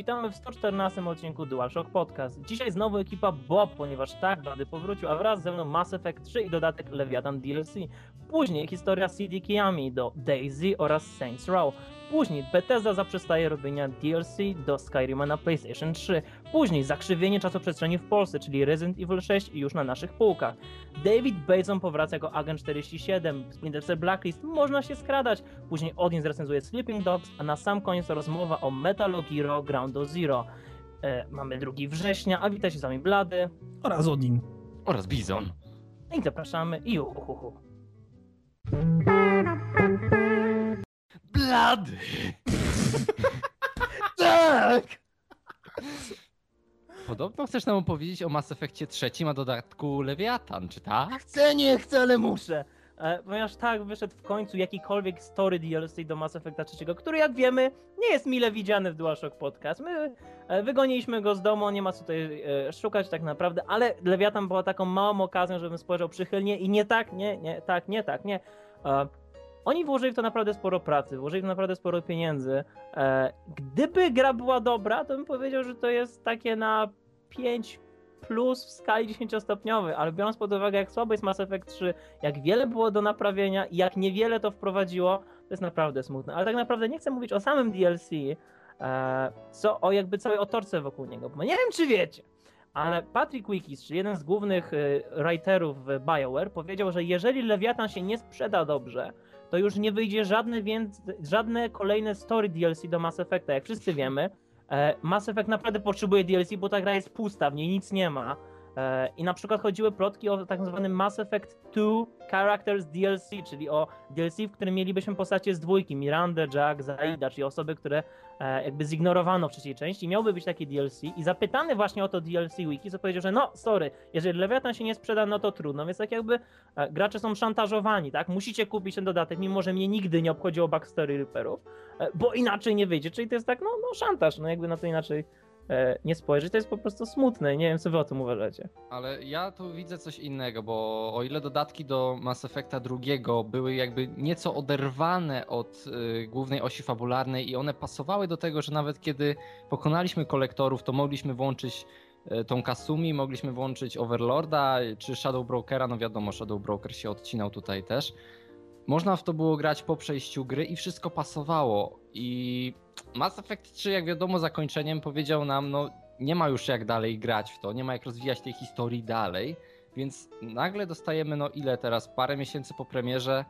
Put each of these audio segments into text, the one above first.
witamy w 114 odcinku DualShock Podcast. Dzisiaj znowu ekipa Bob, ponieważ tak, Blady powrócił, a wraz ze mną Mass Effect 3 i dodatek Leviathan DLC. Później historia CD Kiyami do Daisy oraz Saints Row. Później Bethesda zaprzestaje robienia DLC do Skyrima na PlayStation 3. Później zakrzywienie czasoprzestrzeni w Polsce, czyli Resident Evil 6 i już na naszych półkach. David Bateson powraca jako Agent 47, Splinter Cell Blacklist, można się skradać. Później Odin zrecenzuje Sleeping Dogs, a na sam koniec rozmowa o Metal Gear Ground Zero. E, mamy 2 września, a witaj się z wami Blady. Oraz Odin. Oraz Bizon. I zapraszamy i uhuhuhu. Blady! Tak! Podobno chcesz nam opowiedzieć o Mass Effectie trzecim, a dodatku Leviathan, czy tak? Chcę, nie chcę, ale muszę. E, ponieważ tak wyszedł w końcu jakikolwiek story DLC do Mass Effecta 3, który jak wiemy nie jest mile widziany w DualShock Podcast. My e, wygoniliśmy go z domu, nie ma co tutaj e, szukać tak naprawdę, ale Leviathan była taką małą okazją, żebym spojrzał przychylnie i nie tak, nie, nie, tak, nie tak, nie. E, oni włożyli w to naprawdę sporo pracy, włożyli w to naprawdę sporo pieniędzy. E, gdyby gra była dobra, to bym powiedział, że to jest takie na 5 plus w skali 10-stopniowej, ale biorąc pod uwagę, jak słabo jest Mass Effect 3, jak wiele było do naprawienia i jak niewiele to wprowadziło, to jest naprawdę smutne. Ale tak naprawdę nie chcę mówić o samym DLC, e, co o jakby całej otorce wokół niego, bo nie wiem, czy wiecie, ale Patrick Wikis, czyli jeden z głównych y, writerów w BioWare, powiedział, że jeżeli Leviathan się nie sprzeda dobrze, to już nie wyjdzie żadne, więc, żadne kolejne story DLC do Mass Effecta. Jak wszyscy wiemy, e, Mass Effect naprawdę potrzebuje DLC, bo ta gra jest pusta, w niej nic nie ma. E, I na przykład chodziły plotki o tak zwanym Mass Effect 2 Characters DLC, czyli o DLC, w którym mielibyśmy postacie z dwójki, Miranda, Jack, Zaida, czyli osoby, które e, jakby zignorowano w trzeciej części. Miałby być taki DLC i zapytany właśnie o to DLC Wiki, co powiedział, że no sorry, jeżeli Leviathan się nie sprzeda, no to trudno, więc tak jakby e, gracze są szantażowani, tak? Musicie kupić ten dodatek, mimo że mnie nigdy nie obchodziło backstory Reaperów, bo inaczej nie wyjdzie, czyli to jest tak, no, no szantaż, no jakby na to inaczej nie spojrzeć, to jest po prostu smutne, nie wiem co wy o tym uważacie. Ale ja tu widzę coś innego, bo o ile dodatki do Mass Effecta drugiego były jakby nieco oderwane od y, głównej osi fabularnej i one pasowały do tego, że nawet kiedy pokonaliśmy kolektorów, to mogliśmy włączyć y, tą Kasumi, mogliśmy włączyć Overlorda czy Shadow Brokera, no wiadomo, Shadow Broker się odcinał tutaj też. Można w to było grać po przejściu gry i wszystko pasowało. I Mass Effect 3, jak wiadomo, zakończeniem powiedział nam, no nie ma już jak dalej grać w to, nie ma jak rozwijać tej historii dalej, więc nagle dostajemy, no ile teraz, parę miesięcy po premierze,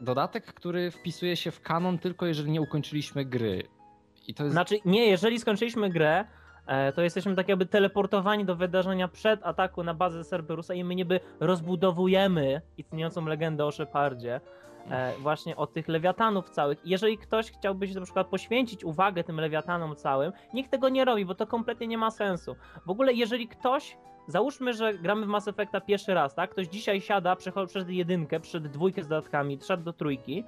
dodatek, który wpisuje się w kanon tylko jeżeli nie ukończyliśmy gry. I to jest... Znaczy, nie, jeżeli skończyliśmy grę, to jesteśmy tak jakby teleportowani do wydarzenia przed ataku na bazę Cerberusa i my niby rozbudowujemy istniejącą legendę o Shepardzie, e, właśnie o tych lewiatanów całych. Jeżeli ktoś chciałby się na przykład poświęcić uwagę tym lewiatanom całym, niech tego nie robi, bo to kompletnie nie ma sensu. W ogóle jeżeli ktoś Załóżmy, że gramy w Mass Effecta pierwszy raz, tak? Ktoś dzisiaj siada, przez jedynkę, przed dwójkę z dodatkami, szedł do trójki.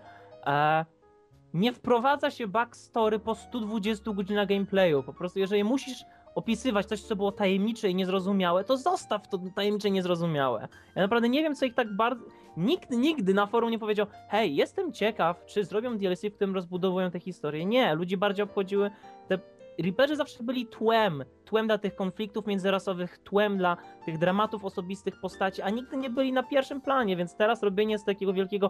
Nie wprowadza się backstory po 120 godzinach gameplayu. Po prostu, jeżeli musisz opisywać coś, co było tajemnicze i niezrozumiałe, to zostaw to tajemnicze i niezrozumiałe. Ja naprawdę nie wiem, co ich tak bardzo. Nikt nigdy na forum nie powiedział: Hej, jestem ciekaw, czy zrobią DLC, w którym rozbudowują tę historię. Nie, ludzi bardziej obchodziły te. Reaperzy zawsze byli tłem, tłem dla tych konfliktów międzyrasowych, tłem dla tych dramatów osobistych postaci, a nigdy nie byli na pierwszym planie, więc teraz robienie z takiego wielkiego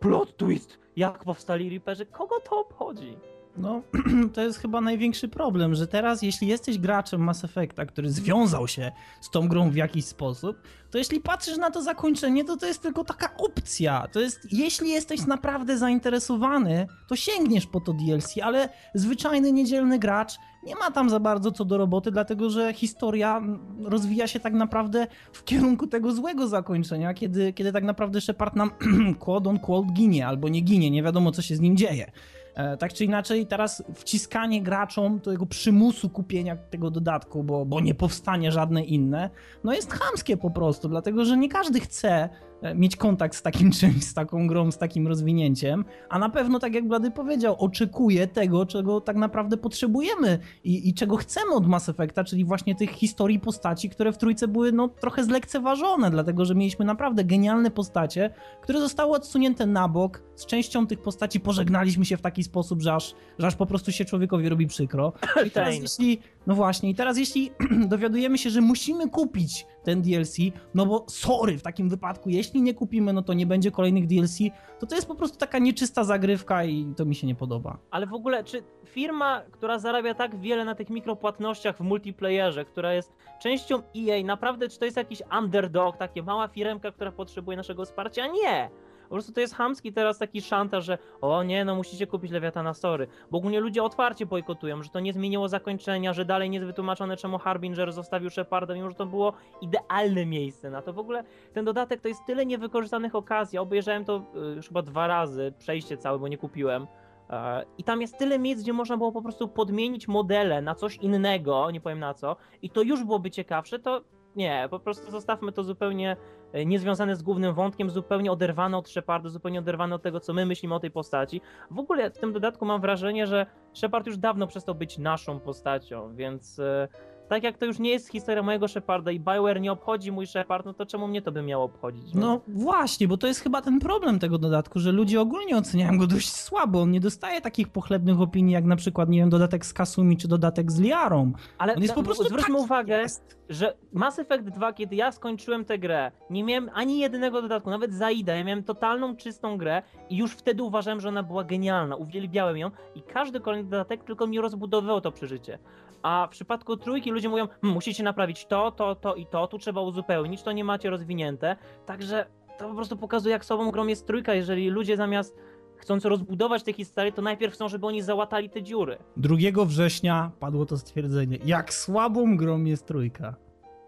plot twist, jak powstali Reaperzy, kogo to obchodzi? No, to jest chyba największy problem, że teraz, jeśli jesteś graczem Mass Effecta, który związał się z tą grą w jakiś sposób, to jeśli patrzysz na to zakończenie, to to jest tylko taka opcja. To jest, jeśli jesteś naprawdę zainteresowany, to sięgniesz po to DLC, ale zwyczajny niedzielny gracz nie ma tam za bardzo co do roboty, dlatego że historia rozwija się tak naprawdę w kierunku tego złego zakończenia, kiedy, kiedy tak naprawdę Shepard nam quote on quote ginie, albo nie ginie, nie wiadomo co się z nim dzieje. E, tak czy inaczej, teraz wciskanie graczom tego przymusu kupienia tego dodatku, bo, bo nie powstanie żadne inne, no jest chamskie po prostu, dlatego że nie każdy chce mieć kontakt z takim czymś, z taką grą, z takim rozwinięciem, a na pewno, tak jak Blady powiedział, oczekuje tego, czego tak naprawdę potrzebujemy i, i czego chcemy od Mass Effecta, czyli właśnie tych historii postaci, które w trójce były no, trochę zlekceważone, dlatego że mieliśmy naprawdę genialne postacie, które zostały odsunięte na bok, z częścią tych postaci pożegnaliśmy się w taki sposób, że aż, że aż po prostu się człowiekowi robi przykro. I teraz jeśli, no właśnie, i teraz jeśli dowiadujemy się, że musimy kupić ten DLC, no bo sorry, w takim wypadku, jeśli nie kupimy, no to nie będzie kolejnych DLC, to to jest po prostu taka nieczysta zagrywka i to mi się nie podoba. Ale w ogóle, czy firma, która zarabia tak wiele na tych mikropłatnościach w multiplayerze, która jest częścią EA, naprawdę, czy to jest jakiś underdog, takie mała firmka, która potrzebuje naszego wsparcia? Nie! Po prostu to jest chamski teraz taki szantaż, że o nie, no musicie kupić Lewiatana, sorry. Bo ogólnie ludzie otwarcie bojkotują, że to nie zmieniło zakończenia, że dalej nie jest wytłumaczone, czemu Harbinger zostawił Sheparda, mimo że to było idealne miejsce na to. W ogóle ten dodatek to jest tyle niewykorzystanych okazji. Obejrzałem to y, już chyba dwa razy, przejście całe, bo nie kupiłem. E, I tam jest tyle miejsc, gdzie można było po prostu podmienić modele na coś innego, nie powiem na co, i to już byłoby ciekawsze, to nie, po prostu zostawmy to zupełnie e, niezwiązane z głównym wątkiem, zupełnie oderwane od Sheparda, zupełnie oderwane od tego, co my myślimy o tej postaci. W ogóle w tym dodatku mam wrażenie, że Shepard już dawno przestał być naszą postacią, więc e, tak jak to już nie jest historia mojego Sheparda i Bioware nie obchodzi mój Shepard, no to czemu mnie to by miało obchodzić? No właśnie, bo to jest chyba ten problem tego dodatku, że ludzie ogólnie oceniają go dość słabo. On nie dostaje takich pochlebnych opinii jak na przykład, nie wiem, dodatek z Kasumi czy dodatek z Liarą. Ale On jest po prostu zwróćmy taki uwagę, że Mass Effect 2, kiedy ja skończyłem tę grę, nie miałem ani jednego dodatku, nawet Zaida, ja miałem totalną, czystą grę i już wtedy uważałem, że ona była genialna, uwielbiałem ją i każdy kolejny dodatek tylko mi rozbudowywał to przeżycie. A w przypadku trójki ludzie mówią, "Hmm, musicie naprawić to, to, to i to, tu trzeba uzupełnić, to nie macie rozwinięte, także to po prostu pokazuje, jak sobą grą jest trójka, jeżeli ludzie zamiast chcąc rozbudować te historie, to najpierw chcą, żeby oni załatali te dziury. 2 września padło to stwierdzenie. Jak słabą grą jest trójka.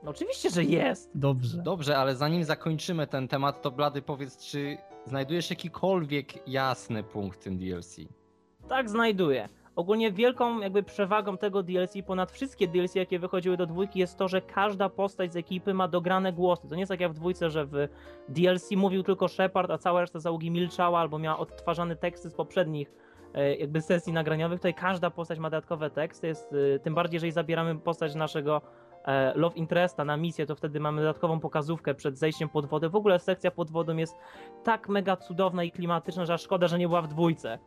No oczywiście, że jest. Dobrze. Dobrze, ale zanim zakończymy ten temat, to Blady powiedz, czy znajdujesz jakikolwiek jasny punkt w tym DLC? Tak znajduję. Ogólnie wielką jakby przewagą tego DLC ponad wszystkie DLC, jakie wychodziły do dwójki, jest to, że każda postać z ekipy ma dograne głosy. To nie jest tak jak w dwójce, że w DLC mówił tylko Shepard, a cała reszta załogi milczała albo miała odtwarzane teksty z poprzednich e, jakby sesji nagraniowych. Tutaj każda postać ma dodatkowe teksty, jest, e, tym bardziej, jeżeli zabieramy postać naszego e, Love Interesta na misję, to wtedy mamy dodatkową pokazówkę przed zejściem pod wodę. W ogóle sekcja pod wodą jest tak mega cudowna i klimatyczna, że szkoda, że nie była w dwójce.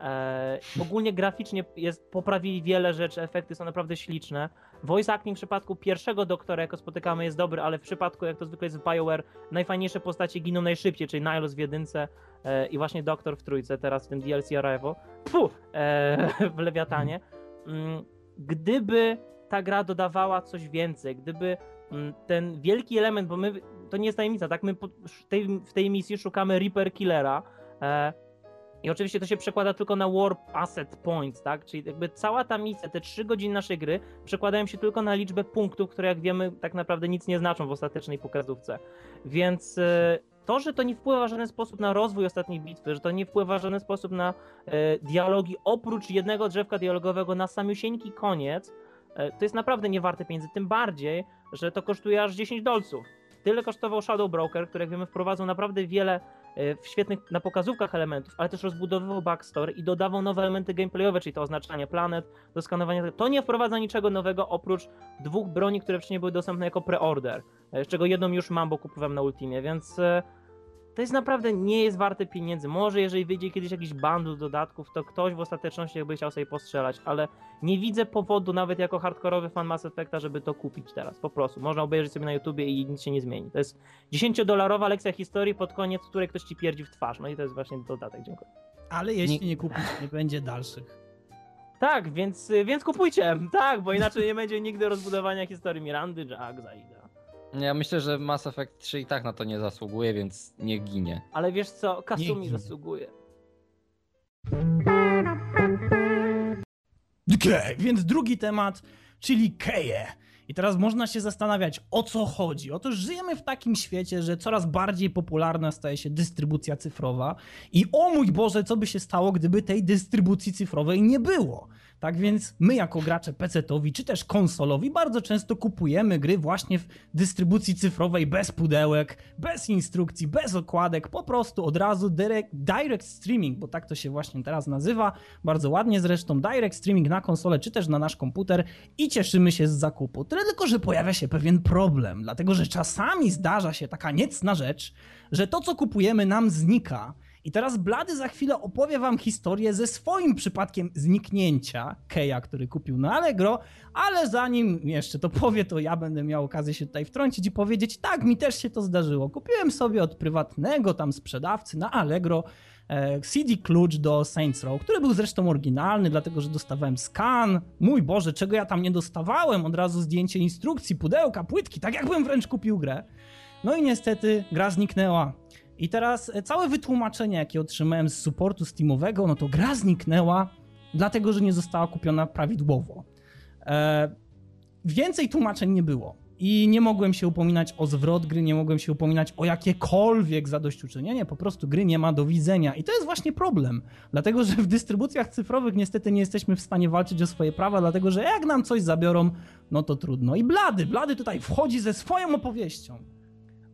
E, ogólnie graficznie jest, poprawili wiele rzeczy, efekty są naprawdę śliczne. Voice acting w przypadku pierwszego doktora, jako spotykamy, jest dobry, ale w przypadku, jak to zwykle jest w BioWare, najfajniejsze postacie giną najszybciej, czyli Niles w jedynce e, i właśnie doktor w trójce, teraz w tym DLC Arrival. E, w Lewiatanie. Mm, gdyby ta gra dodawała coś więcej, gdyby mm, ten wielki element, bo my, to nie jest tajemnica, tak? My tej, w tej misji szukamy Reaper Killera. I oczywiście to się przekłada tylko na Warp Asset Points, tak? Czyli jakby cała ta misja, te 3 godziny naszej gry przekładają się tylko na liczbę punktów, które jak wiemy tak naprawdę nic nie znaczą w ostatecznej pokazówce. Więc e, to, że to nie wpływa w żaden sposób na rozwój ostatniej bitwy, że to nie wpływa w żaden sposób na e, dialogi, oprócz jednego drzewka dialogowego na samiusieńki koniec, e, to jest naprawdę nie warte pieniędzy, tym bardziej, że to kosztuje aż 10 dolców. Tyle kosztował Shadow Broker, który jak wiemy wprowadzał naprawdę wiele w świetnych na pokazówkach elementów, ale też rozbudowywał backstory i dodawał nowe elementy gameplayowe, czyli to oznaczanie planet, do skanowania. To nie wprowadza niczego nowego oprócz dwóch broni, które wcześniej były dostępne jako pre-order, e, z czego jedną już mam, bo kupowałem na Ultimie, więc e, to jest naprawdę nie jest warte pieniędzy. Może jeżeli wyjdzie kiedyś jakiś bundle dodatków, to ktoś w ostateczności jakby chciał sobie postrzelać, ale nie widzę powodu nawet jako hardkorowy fan Mass Effecta, żeby to kupić teraz, po prostu. Można obejrzeć sobie na YouTubie i nic się nie zmieni. To jest 10-dolarowa lekcja historii, pod koniec której ktoś ci pierdzi w twarz. No i to jest właśnie dodatek, dziękuję. Ale jeśli Nie- nie kupisz, nie będzie dalszych. Tak, więc, więc kupujcie, tak, bo inaczej nie będzie nigdy rozbudowania historii Mirandy, Jack, Zaida. Ja myślę, że Mass Effect 3 i tak na to nie zasługuje, więc nie ginie. Ale wiesz co, Kasumi zasługuje. Okej, więc drugi temat, czyli Keje. I teraz można się zastanawiać, o co chodzi. Otóż żyjemy w takim świecie, że coraz bardziej popularna staje się dystrybucja cyfrowa. I o mój Boże, co by się stało, gdyby tej dystrybucji cyfrowej nie było? Tak więc my jako gracze PC-towi czy też konsolowi bardzo często kupujemy gry właśnie w dystrybucji cyfrowej bez pudełek, bez instrukcji, bez okładek, po prostu od razu direct, direct streaming, bo tak to się właśnie teraz nazywa, bardzo ładnie zresztą, direct streaming na konsolę czy też na nasz komputer i cieszymy się z zakupu. Tyle tylko, że pojawia się pewien problem, dlatego że czasami zdarza się taka niecna rzecz, że to co kupujemy nam znika i teraz Blady za chwilę opowie wam historię ze swoim przypadkiem zniknięcia Keja, który kupił na Allegro, ale zanim jeszcze to powie, to ja będę miał okazję się tutaj wtrącić i powiedzieć, tak, mi też się to zdarzyło. Kupiłem sobie od prywatnego tam sprzedawcy na Allegro e, CD klucz do Saints Row, który był zresztą oryginalny, dlatego że dostawałem skan. Mój Boże, czego ja tam nie dostawałem? Od razu zdjęcie instrukcji, pudełka, płytki, tak jakbym wręcz kupił grę. No i niestety gra zniknęła. I teraz e, całe wytłumaczenie, jakie otrzymałem z supportu Steamowego, no to gra zniknęła, dlatego że nie została kupiona prawidłowo. E, więcej tłumaczeń nie było. I nie mogłem się upominać o zwrot gry, nie mogłem się upominać o jakiekolwiek zadośćuczynienie, po prostu gry nie ma do widzenia. I to jest właśnie problem, dlatego że w dystrybucjach cyfrowych niestety nie jesteśmy w stanie walczyć o swoje prawa, dlatego że jak nam coś zabiorą, no to trudno. I Blady, Blady tutaj wchodzi ze swoją opowieścią.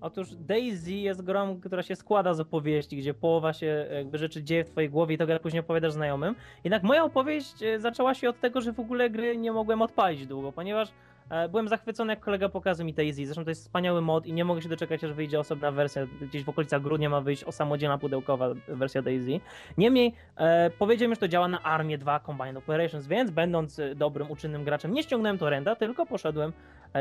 Otóż Daisy jest grą, która się składa z opowieści, gdzie połowa się jakby rzeczy dzieje w twojej głowie i to później opowiadasz znajomym. Jednak moja opowieść e, zaczęła się od tego, że w ogóle gry nie mogłem odpalić długo, ponieważ e, byłem zachwycony jak kolega pokazał mi Daisy. Zresztą to jest wspaniały mod i nie mogę się doczekać, aż wyjdzie osobna wersja. Gdzieś w okolicach grudnia ma wyjść osamodzielna pudełkowa wersja Daisy. Niemniej e, powiedziałem, że to działa na Armię 2 Combined Operations, więc będąc e, dobrym, uczynnym graczem nie ściągnąłem torrenta, tylko poszedłem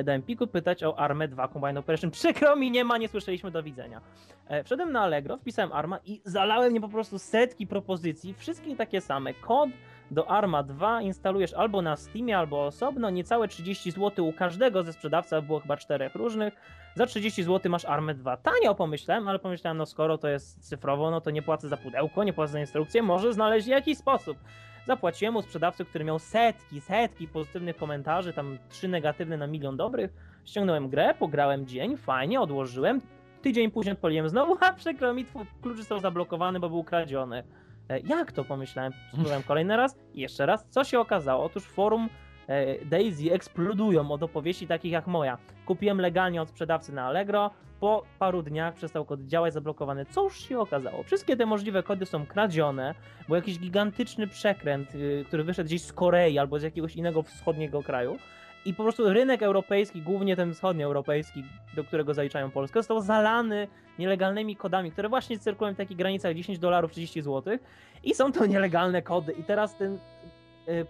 do Empiku pytać o Armę 2 Combined Operation. Przykro mi, nie ma, nie słyszeliśmy, do widzenia. E, wszedłem na Allegro, wpisałem Arma i zalałem mnie po prostu setki propozycji, wszystkie takie same. Kod do Arma 2 instalujesz albo na Steamie, albo osobno, niecałe 30 zł u każdego ze sprzedawca, było chyba czterech różnych. Za 30 zł masz Armę 2. Tanio pomyślałem, ale pomyślałem, no skoro to jest cyfrowo, no to nie płacę za pudełko, nie płacę za instrukcję, może znaleźć jakiś sposób. Zapłaciłem u sprzedawcy, który miał setki, setki pozytywnych komentarzy, tam trzy negatywne na milion dobrych. Ściągnąłem grę, pograłem dzień, fajnie, odłożyłem. Tydzień później odpaliłem znowu, a przykro mi, twój klucz został zablokowany, bo był kradziony. E, jak to pomyślałem? Spróbowałem kolejny raz i jeszcze raz. Co się okazało? Otóż forum e, Daisy eksplodują od opowieści takich jak moja. Kupiłem legalnie od sprzedawcy na Allegro, po paru dniach przestał kod działać zablokowany. Co już się okazało? Wszystkie te możliwe kody są kradzione, bo jakiś gigantyczny przekręt, yy, który wyszedł gdzieś z Korei albo z jakiegoś innego wschodniego kraju, i po prostu rynek europejski, głównie ten wschodnioeuropejski, do którego zaliczają Polskę, został zalany nielegalnymi kodami, które właśnie cyrkują w takich granicach 10 dolarów, 30 zł i są to nielegalne kody. I teraz ten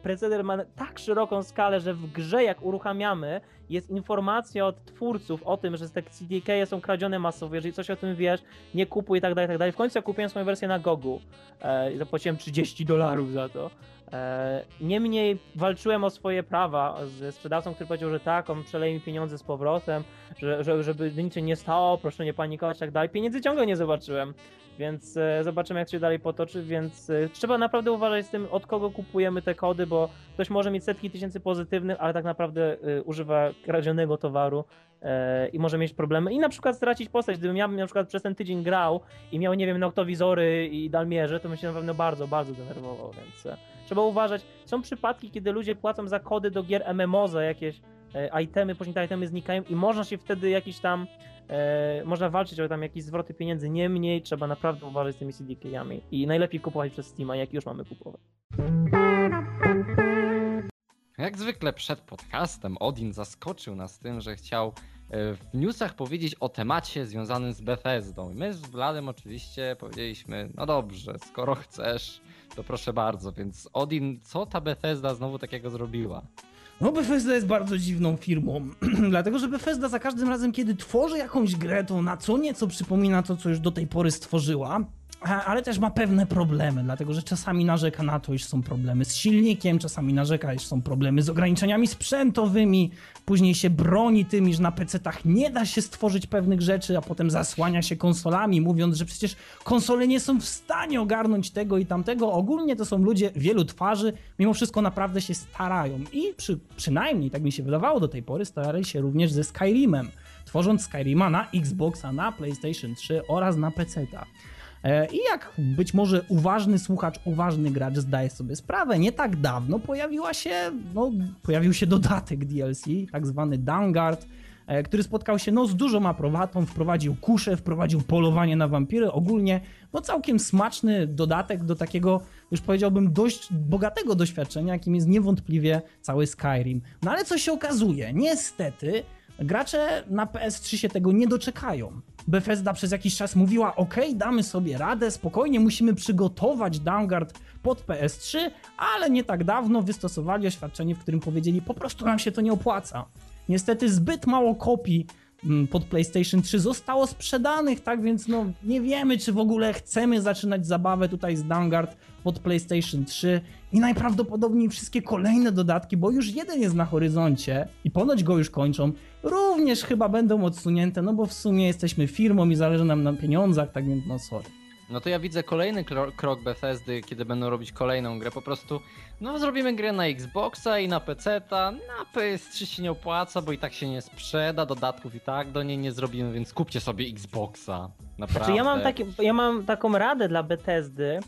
preceder ma tak szeroką skalę, że w grze jak uruchamiamy jest informacja od twórców o tym, że te CDK są kradzione masowo, jeżeli coś o tym wiesz, nie kupuj i tak dalej, tak dalej. W końcu ja kupiłem swoją wersję na Gogu e, i zapłaciłem 30 dolarów za to. E, niemniej walczyłem o swoje prawa ze sprzedawcą, który powiedział, że tak, on przeleje mi pieniądze z powrotem, że, że, żeby nic się nie stało, proszę nie panikować i tak dalej. Pieniędzy ciągle nie zobaczyłem. Więc e, zobaczymy, jak się dalej potoczy. Więc e, trzeba naprawdę uważać z tym, od kogo kupujemy te kody, bo ktoś może mieć setki tysięcy pozytywnych, ale tak naprawdę e, używa kradzionego towaru i może mieć problemy. I na przykład stracić postać. Gdybym ja na przykład przez ten tydzień grał i miał, nie wiem, noktowizory i dalmierze, to bym się na pewno bardzo, bardzo denerwował, więc trzeba uważać. Są przypadki, kiedy ludzie płacą za kody do gier MMO za jakieś itemy, później te itemy znikają i można się wtedy jakiś tam e, można walczyć o tam jakieś zwroty pieniędzy, niemniej trzeba naprawdę uważać z tymi CDK-ami i najlepiej kupować przez Steama, jak już mamy kupować. Jak zwykle przed podcastem Odin zaskoczył nas tym, że chciał w newsach powiedzieć o temacie związanym z Bethesdą. My z Bladem oczywiście powiedzieliśmy, no dobrze, skoro chcesz, to proszę bardzo. Więc Odin, co ta Bethesda znowu takiego zrobiła? No Bethesda jest bardzo dziwną firmą, dlatego że Bethesda za każdym razem, kiedy tworzy jakąś grę, to na co nieco przypomina to, co już do tej pory stworzyła, ale też ma pewne problemy, dlatego że czasami narzeka na to, iż są problemy z silnikiem, czasami narzeka, iż są problemy z ograniczeniami sprzętowymi, później się broni tym, iż na PC-tach nie da się stworzyć pewnych rzeczy, a potem zasłania się konsolami, mówiąc, że przecież konsole nie są w stanie ogarnąć tego i tamtego. Ogólnie to są ludzie wielu twarzy, mimo wszystko naprawdę się starają i przy, przynajmniej, tak mi się wydawało do tej pory, starali się również ze Skyrimem, tworząc Skyrima na Xboxa, na PlayStation 3 oraz na PC-ta. E, I jak być może uważny słuchacz, uważny gracz zdaje sobie sprawę, nie tak dawno pojawiła się, no, pojawił się dodatek DLC, tak zwany Downguard, e, który spotkał się no, z dużą aprobatą, wprowadził kusze, wprowadził polowanie na wampiry, ogólnie no, całkiem smaczny dodatek do takiego, już powiedziałbym, dość bogatego doświadczenia, jakim jest niewątpliwie cały Skyrim. No ale co się okazuje, niestety gracze na PS3 się tego nie doczekają. Bethesda przez jakiś czas mówiła: OK, damy sobie radę, spokojnie, musimy przygotować Downguard pod PS3, ale nie tak dawno wystosowali oświadczenie, w którym powiedzieli: Po prostu nam się to nie opłaca. Niestety zbyt mało kopii pod PlayStation 3 zostało sprzedanych, tak więc no nie wiemy, czy w ogóle chcemy zaczynać zabawę tutaj z Downguard pod PlayStation 3 i najprawdopodobniej wszystkie kolejne dodatki, bo już jeden jest na horyzoncie i ponoć go już kończą, również chyba będą odsunięte, no bo w sumie jesteśmy firmą i zależy nam na pieniądzach, tak więc no sorry. No to ja widzę kolejny kro- krok Bethesdy, kiedy będą robić kolejną grę. Po prostu, no zrobimy grę na Xboxa i na PC-ta. Na PS3 się nie opłaca, bo i tak się nie sprzeda, dodatków i tak do niej nie zrobimy, więc kupcie sobie Xboxa. Naprawdę. Znaczy ja mam, takie, ja mam taką radę dla Bethesdy,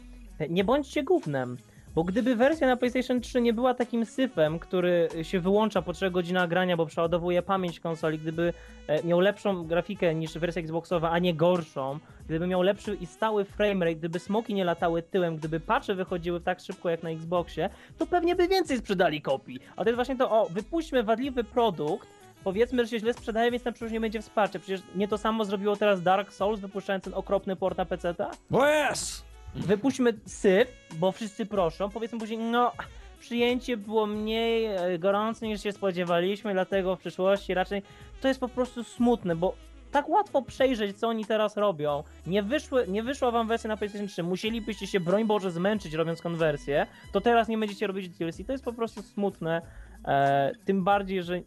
nie bądźcie gównem. Bo gdyby wersja na PlayStation 3 nie była takim syfem, który się wyłącza po 3 godzinach grania, bo przeładowuje pamięć konsoli, gdyby e, miał lepszą grafikę niż wersja Xboxowa, a nie gorszą, gdyby miał lepszy i stały framerate, gdyby smoki nie latały tyłem, gdyby patche wychodziły tak szybko jak na Xboxie, to pewnie by więcej sprzedali kopii. A to jest właśnie to, o, wypuśćmy wadliwy produkt, powiedzmy, że się źle sprzedaje, więc na przyszłość nie będzie wsparcia. Przecież nie to samo zrobiło teraz Dark Souls, wypuszczając ten okropny port na PC-ta? O yes! Wypuśćmy syf, bo wszyscy proszą, powiedzmy później, no przyjęcie było mniej e, gorące niż się spodziewaliśmy, dlatego w przyszłości raczej to jest po prostu smutne, bo tak łatwo przejrzeć, co oni teraz robią. Nie, wyszły, nie wyszła wam wersja na PlayStation 3, musielibyście się, broń Boże, zmęczyć robiąc konwersję, to teraz nie będziecie robić DLC. To jest po prostu smutne. E, tym bardziej, że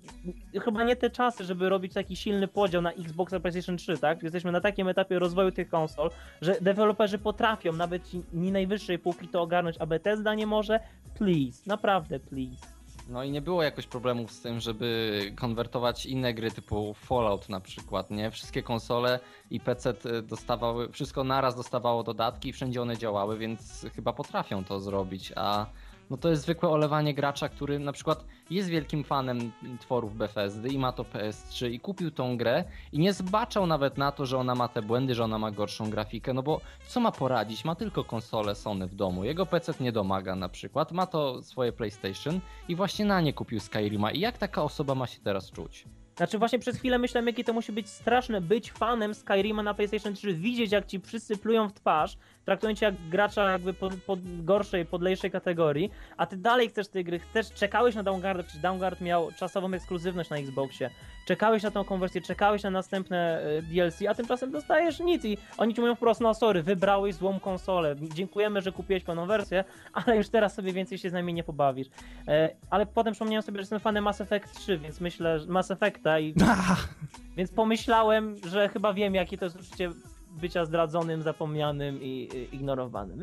chyba nie te czasy, żeby robić taki silny podział na Xbox a PlayStation 3, tak? Jesteśmy na takim etapie rozwoju tych konsol, że deweloperzy potrafią nawet ci nie najwyższej półki to ogarnąć, a Bethesda nie może. Please, naprawdę please. No i nie było jakoś problemów z tym, żeby konwertować inne gry typu Fallout na przykład, nie? Wszystkie konsole i PC dostawały, wszystko naraz dostawało dodatki i wszędzie one działały, więc chyba potrafią to zrobić, a no to jest zwykłe olewanie gracza, który na przykład jest wielkim fanem tworów Bethesdy i ma to PS3 i kupił tą grę i nie zbaczał nawet na to, że ona ma te błędy, że ona ma gorszą grafikę, no bo co ma poradzić? Ma tylko konsolę Sony w domu, jego PC nie domaga na przykład, ma to swoje PlayStation i właśnie na nie kupił Skyrima i jak taka osoba ma się teraz czuć? Znaczy właśnie przez chwilę myślałem, jakie to musi być straszne być fanem Skyrima na PlayStation 3, widzieć jak ci wszyscy plują w twarz, traktują cię jak gracza jakby pod, pod gorszej, podlejszej kategorii, a ty dalej chcesz tej gry, chcesz, czekałeś na Downguard, czy Downguard miał czasową ekskluzywność na Xboxie, czekałeś na tą konwersję, czekałeś na następne e, DLC, a tymczasem dostajesz nic i oni ci mówią po prostu, no sorry, wybrałeś złą konsolę, dziękujemy, że kupiłeś pełną wersję, ale już teraz sobie więcej się z nami nie pobawisz. E, ale potem przypomniałem sobie, że jestem fanem Mass Effect 3, więc myślę, że Mass Effecta i... Więc pomyślałem, że chyba wiem, jakie to jest uczucie bycia zdradzonym, zapomnianym i, ignorowanym.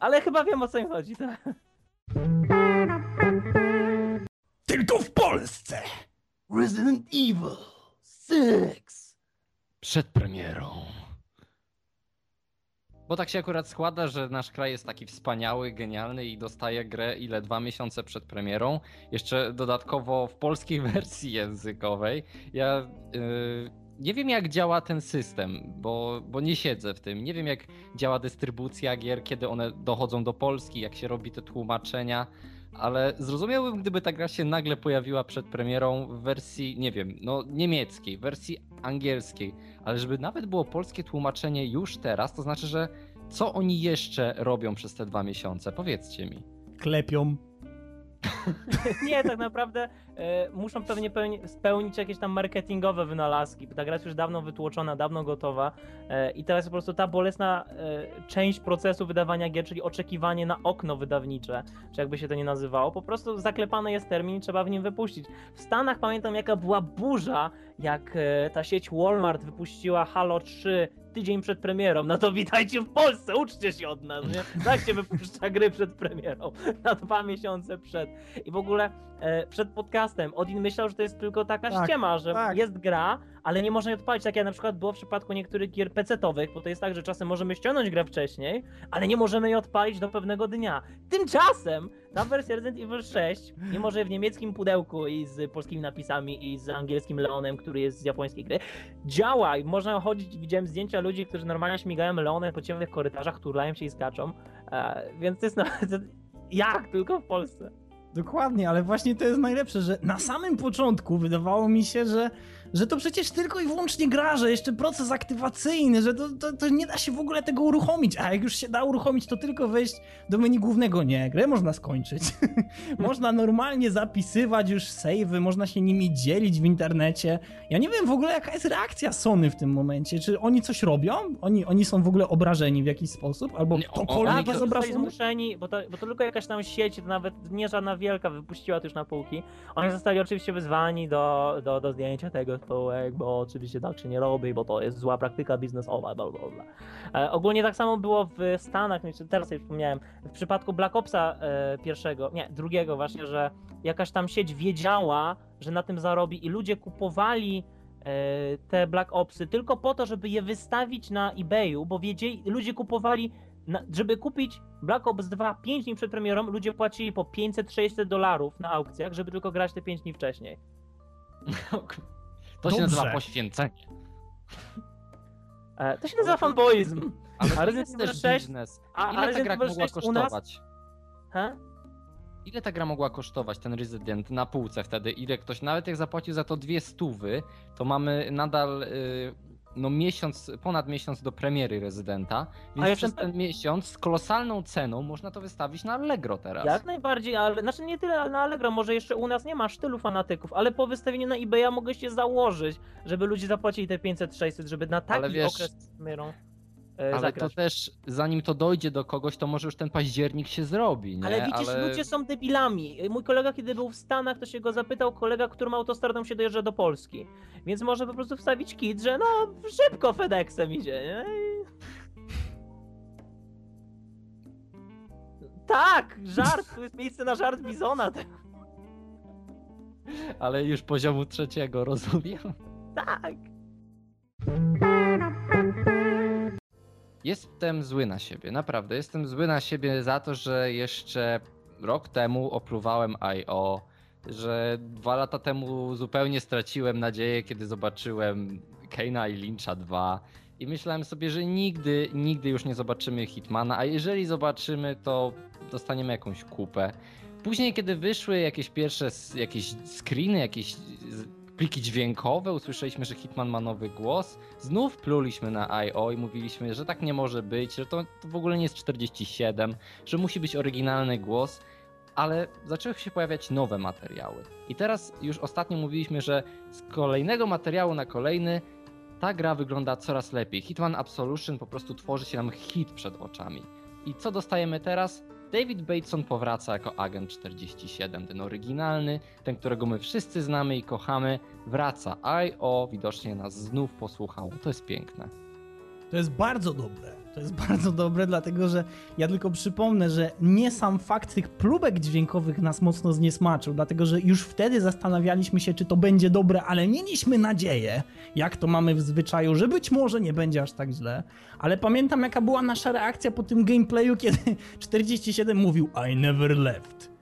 Ale chyba wiem o co mi chodzi. Tak? Tylko w Polsce! Resident Evil 6 Przed premierą. Bo tak się akurat składa, że nasz kraj jest taki wspaniały, genialny i dostaje grę ile dwa miesiące przed premierą. Jeszcze dodatkowo w polskiej wersji językowej. Ja yy, nie wiem jak działa ten system, bo, bo nie siedzę w tym. Nie wiem jak działa dystrybucja gier, kiedy one dochodzą do Polski, jak się robi te tłumaczenia. Ale zrozumiałbym, gdyby ta gra się nagle pojawiła przed premierą w wersji, nie wiem, no niemieckiej, wersji angielskiej, ale żeby nawet było polskie tłumaczenie już teraz, to znaczy, że co oni jeszcze robią przez te dwa miesiące? Powiedzcie mi. Klepią. Nie, tak naprawdę e, muszą pewnie pełni, spełnić jakieś tam marketingowe wynalazki. Ta gra jest już dawno wytłoczona, dawno gotowa e, i teraz po prostu ta bolesna e, część procesu wydawania gier, czyli oczekiwanie na okno wydawnicze, czy jakby się to nie nazywało, po prostu zaklepany jest termin i trzeba w nim wypuścić. W Stanach pamiętam jaka była burza, jak e, ta sieć Walmart wypuściła Halo 3 tydzień przed premierą, no to witajcie w Polsce, uczcie się od nas, nie? Tak się wypuszcza gry przed premierą, na dwa miesiące przed. I w ogóle przed podcastem Odin myślał, że to jest tylko taka Tak, ściema, że tak. jest gra, ale nie można jej odpalić, tak jak na przykład było w przypadku niektórych gier PC-towych, bo to jest tak, że czasem możemy ściągnąć grę wcześniej, ale nie możemy jej odpalić do pewnego dnia. Tymczasem ta wersja Resident Evil 6, mimo że w niemieckim pudełku i z polskimi napisami i z angielskim Leonem, który jest z japońskiej gry, działa i można chodzić, widziałem zdjęcia ludzi, którzy normalnie śmigają Leonem po ciemnych korytarzach, turlają się i skaczą, e, więc to jest nawet jak tylko w Polsce. Dokładnie, ale właśnie to jest najlepsze, że na samym początku wydawało mi się, że, że to przecież tylko i wyłącznie gra, że jeszcze proces aktywacyjny, że to, to, to nie da się w ogóle tego uruchomić, a jak już się da uruchomić, to tylko wejść do menu głównego. Nie, grę można skończyć. można normalnie zapisywać już save'y, można się nimi dzielić w internecie. Ja nie wiem w ogóle jaka jest reakcja Sony w tym momencie, czy oni coś robią? Oni, oni są w ogóle obrażeni w jakiś sposób? Albo ktokolwiek jest obrażony? zmuszeni, bo to, bo to tylko jakaś tam sieć, to nawet nie żadna wielka, wypuściła to już na półki. Oni zostali oczywiście wyzwani do, do, do zdjęcia tego spółek, bo oczywiście tak się nie robi, bo to jest zła praktyka biznesowa, bla bla bla. E, ogólnie tak samo było w Stanach, teraz sobie przypomniałem, w przypadku Black Opsa e, pierwszego, nie, drugiego właśnie, że jakaś tam sieć wiedziała, że na tym zarobi i ludzie kupowali e, te Black Opsy tylko po to, żeby je wystawić na eBayu, bo wiedzieli, ludzie kupowali żeby kupić Black Ops 2 5 dni przed premierą, ludzie płacili po 500-600 dolarów na aukcjach, żeby tylko grać te 5 dni wcześniej. To się Dobrze. nazywa poświęcenie. E, to się nazywa fanboyzm. Ale A to Resident jest Evil też 6 biznes. A, a Ile ta Resident gra Evil mogła 6 u nas... kosztować? He? Ile ta gra mogła kosztować, ten Resident na półce wtedy? Ile ktoś, nawet jak zapłacił za to dwie stówy, to mamy nadal y, no miesiąc, ponad miesiąc do premiery Rezydenta, więc ja przez ten miesiąc z kolosalną ceną można to wystawić na Allegro teraz. Jak najbardziej, ale znaczy nie tyle na Allegro, może jeszcze u nas nie ma sztylu fanatyków, ale po wystawieniu na eBaya mogę się założyć, żeby ludzie zapłacili te 500-600, żeby na taki Ale wiesz, okres z premierą Ale zagrać. to też, zanim to dojdzie do kogoś, to może już ten październik się zrobi, nie? Ale widzisz, Ale- ludzie są debilami. Mój kolega, kiedy był w Stanach, to się go zapytał, kolega, który ma autostradą się dojeżdża do Polski. Więc może po prostu wstawić kit, że no szybko FedExem idzie, nie? Tak, żart, tu jest miejsce na żart Bizona. Ale już poziomu trzeciego, rozumiem? Tak. Jestem zły na siebie, naprawdę. Jestem zły na siebie za to, że jeszcze rok temu opluwałem IO, że dwa lata temu zupełnie straciłem nadzieję, kiedy zobaczyłem Keina i Lyncha 2 i myślałem sobie, że nigdy, nigdy już nie zobaczymy Hitmana, a jeżeli zobaczymy, to dostaniemy jakąś kupę. Później, kiedy wyszły jakieś pierwsze jakieś screeny, jakieś pliki dźwiękowe, usłyszeliśmy, że Hitman ma nowy głos, znów pluliśmy na I.O. i mówiliśmy, że tak nie może być, że to, to w ogóle nie jest 47, że musi być oryginalny głos, ale zaczęły się pojawiać nowe materiały. I teraz już ostatnio mówiliśmy, że z kolejnego materiału na kolejny ta gra wygląda coraz lepiej. Hitman Absolution po prostu tworzy się nam hit przed oczami. I co dostajemy teraz? David Bateson powraca jako agent 47, ten oryginalny, ten, którego my wszyscy znamy i kochamy, wraca. I.O. widocznie nas znów posłuchał. To jest piękne. To jest bardzo dobre. To jest bardzo dobre, dlatego że ja tylko przypomnę, że nie sam fakt tych próbek dźwiękowych nas mocno zniesmaczył, dlatego że już wtedy zastanawialiśmy się, czy to będzie dobre, ale mieliśmy nadzieję, jak to mamy w zwyczaju, że być może nie będzie aż tak źle. Ale pamiętam, jaka była nasza reakcja po tym gameplayu, kiedy 47 mówił I never left.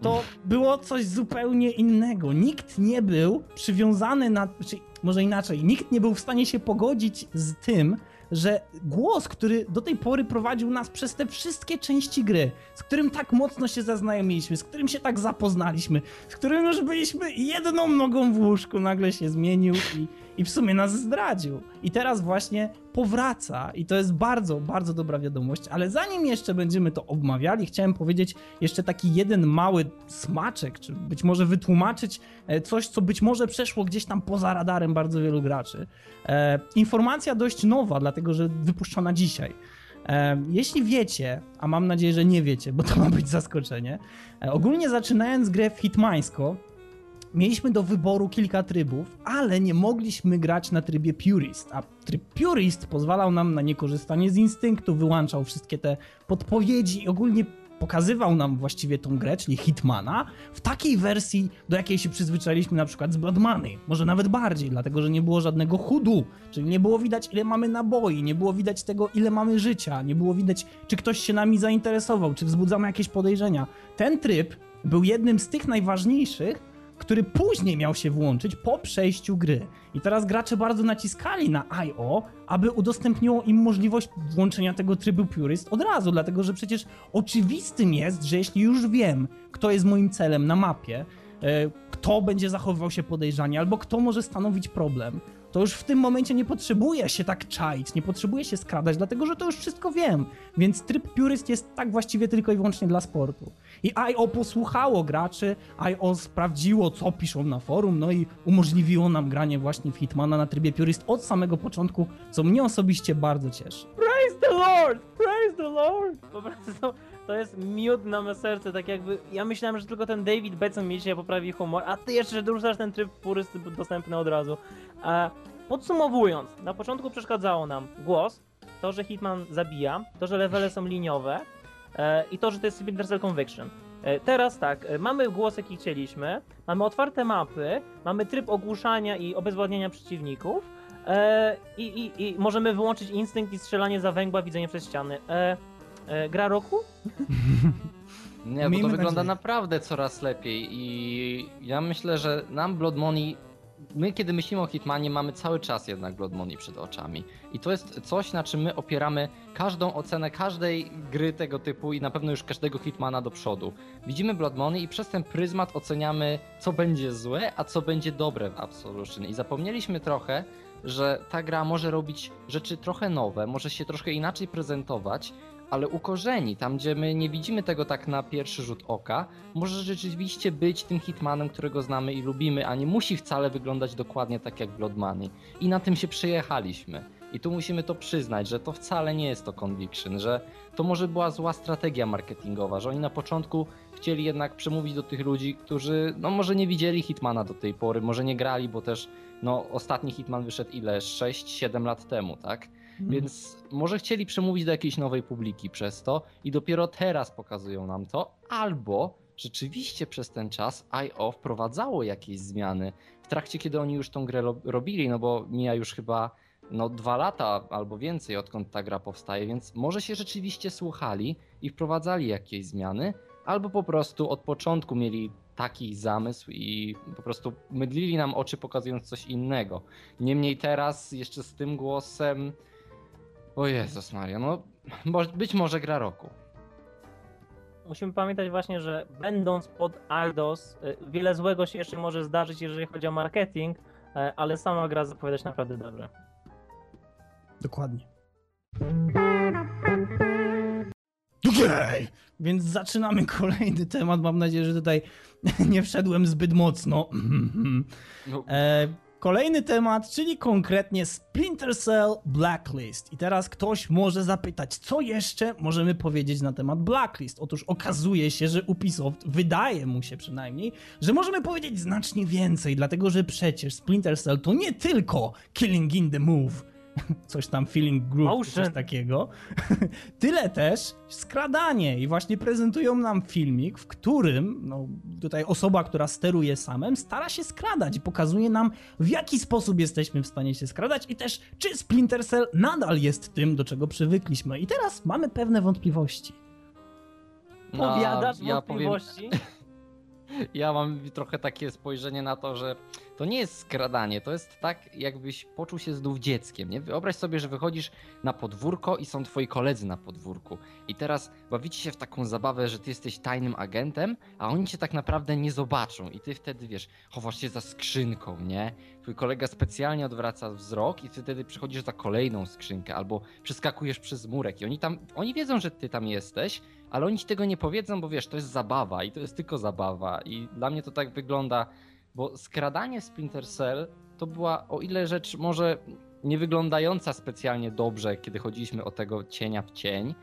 To było coś zupełnie innego. Nikt nie był przywiązany na. Czy może inaczej, nikt nie był w stanie się pogodzić z tym, że głos, który do tej pory prowadził nas przez te wszystkie części gry, z którym tak mocno się zaznajomiliśmy, z którym się tak zapoznaliśmy, z którym już byliśmy jedną nogą w łóżku, nagle się zmienił i, i w sumie nas zdradził. I teraz właśnie powraca i to jest bardzo, bardzo dobra wiadomość, ale zanim jeszcze będziemy to omawiali, chciałem powiedzieć jeszcze taki jeden mały smaczek, czy być może wytłumaczyć e, coś, co być może przeszło gdzieś tam poza radarem bardzo wielu graczy. E, informacja dość nowa, dlatego że wypuszczona dzisiaj. E, jeśli wiecie, a mam nadzieję, że nie wiecie, bo to ma być zaskoczenie, e, ogólnie zaczynając grę w Hitmańsko, mieliśmy do wyboru kilka trybów, ale nie mogliśmy grać na trybie Purist, a tryb Purist pozwalał nam na niekorzystanie z instynktu, wyłączał wszystkie te podpowiedzi i ogólnie pokazywał nam właściwie tą grę, czyli Hitmana, w takiej wersji, do jakiej się przyzwyczailiśmy na przykład z Blood Money, może nawet bardziej, dlatego że nie było żadnego hudu, czyli nie było widać ile mamy naboi, nie było widać tego ile mamy życia, nie było widać czy ktoś się nami zainteresował, czy wzbudzamy jakieś podejrzenia. Ten tryb był jednym z tych najważniejszych, który później miał się włączyć po przejściu gry. I teraz gracze bardzo naciskali na IO, aby udostępniło im możliwość włączenia tego trybu Purist od razu, dlatego że przecież oczywistym jest, że jeśli już wiem, kto jest moim celem na mapie, e, kto będzie zachowywał się podejrzanie, albo kto może stanowić problem, to już w tym momencie nie potrzebuję się tak czaić, nie potrzebuję się skradać, dlatego że to już wszystko wiem. Więc tryb Purist jest tak właściwie tylko i wyłącznie dla sportu. I IO posłuchało graczy, IO sprawdziło, co piszą na forum, no i umożliwiło nam granie właśnie w Hitmana na trybie Purist od samego początku, co mnie osobiście bardzo cieszy. Praise the Lord! Praise the Lord! Po prostu to jest miód na me serce, tak jakby ja myślałem, że tylko ten David Betson mi dzisiaj poprawi humor, a ty jeszcze dorzucasz ten tryb purysty dostępny od razu. A podsumowując, na początku przeszkadzało nam głos, to, że Hitman zabija, to, że levele są liniowe e, i to, że to jest Splinter Cell Conviction. E, teraz tak, e, mamy głos jaki chcieliśmy, mamy otwarte mapy, mamy tryb ogłuszania i obezwładniania przeciwników, E, i, i, I możemy wyłączyć instynkt i strzelanie za węgła, widzenie przez ściany. E, gra roku? Nie, bo Miejmy to wygląda nadzieję. naprawdę coraz lepiej i ja myślę, że nam Blood Money, my kiedy myślimy o Hitmanie mamy cały czas jednak Blood Money przed oczami i to jest coś, na czym my opieramy każdą ocenę każdej gry tego typu i na pewno już każdego Hitmana do przodu. Widzimy Blood Money i przez ten pryzmat oceniamy co będzie złe, a co będzie dobre w Absolution i zapomnieliśmy trochę, że ta gra może robić rzeczy trochę nowe, może się troszkę inaczej prezentować, ale u korzeni, tam gdzie my nie widzimy tego tak na pierwszy rzut oka, może rzeczywiście być tym Hitmanem, którego znamy i lubimy, a nie musi wcale wyglądać dokładnie tak jak Blood Money. I na tym się przejechaliśmy. I tu musimy to przyznać, że to wcale nie jest to Conviction, że to może była zła strategia marketingowa, że oni na początku chcieli jednak przemówić do tych ludzi, którzy no może nie widzieli Hitmana do tej pory, może nie grali, bo też no ostatni Hitman wyszedł ile? 6-7 lat temu, tak? Więc może chcieli przemówić do jakiejś nowej publiki przez to i dopiero teraz pokazują nam to, albo rzeczywiście przez ten czas IO wprowadzało jakieś zmiany w trakcie, kiedy oni już tą grę ro- robili, no bo mija już chyba no dwa lata albo więcej odkąd ta gra powstaje, więc może się rzeczywiście słuchali i wprowadzali jakieś zmiany, albo po prostu od początku mieli taki zamysł i po prostu mydlili nam oczy pokazując coś innego. Niemniej teraz jeszcze z tym głosem o Jezus Maria, no bo- być może gra roku. Musimy pamiętać właśnie, że będąc pod Aldos, e, wiele złego się jeszcze może zdarzyć, jeżeli chodzi o marketing, e, ale sama gra zapowiada się naprawdę dobrze. Dokładnie. Okej, więc zaczynamy kolejny temat. Mam nadzieję, że tutaj nie wszedłem zbyt mocno. No, E, kolejny temat, czyli konkretnie Splinter Cell Blacklist. I teraz ktoś może zapytać, co jeszcze możemy powiedzieć na temat Blacklist? Otóż okazuje się, że Ubisoft, wydaje mu się przynajmniej, że możemy powiedzieć znacznie więcej, dlatego że przecież Splinter Cell to nie tylko Killing in the Move, coś tam Feeling czy coś takiego, tyle też skradanie i właśnie prezentują nam filmik, w którym no, tutaj osoba, która steruje samem, stara się skradać i pokazuje nam w jaki sposób jesteśmy w stanie się skradać i też czy Splinter Cell nadal jest tym, do czego przywykliśmy. I teraz mamy pewne wątpliwości. no, Powiadasz ja powiem, wątpliwości? ja mam trochę takie spojrzenie na to, że to nie jest skradanie, to jest tak, jakbyś poczuł się znów dzieckiem. Nie? Wyobraź sobie, że wychodzisz na podwórko i są twoi koledzy na podwórku. I teraz bawicie się w taką zabawę, że ty jesteś tajnym agentem, a oni cię tak naprawdę nie zobaczą. I ty wtedy wiesz, chowasz się za skrzynką, nie? Twój kolega specjalnie odwraca wzrok i ty wtedy przychodzisz za kolejną skrzynkę, albo przeskakujesz przez murek. I oni tam, oni wiedzą, że ty tam jesteś, ale oni ci tego nie powiedzą, bo wiesz, to jest zabawa i to jest tylko zabawa. I dla mnie to tak wygląda, bo skradanie Splinter Cell to była, o ile rzecz może nie wyglądająca specjalnie dobrze, kiedy chodziliśmy o tego cienia w cień,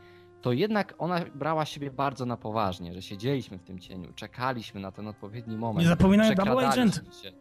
to jednak ona brała siebie bardzo na poważnie, że siedzieliśmy w tym cieniu, czekaliśmy na ten odpowiedni moment. Nie zapominaj Double Agent. się.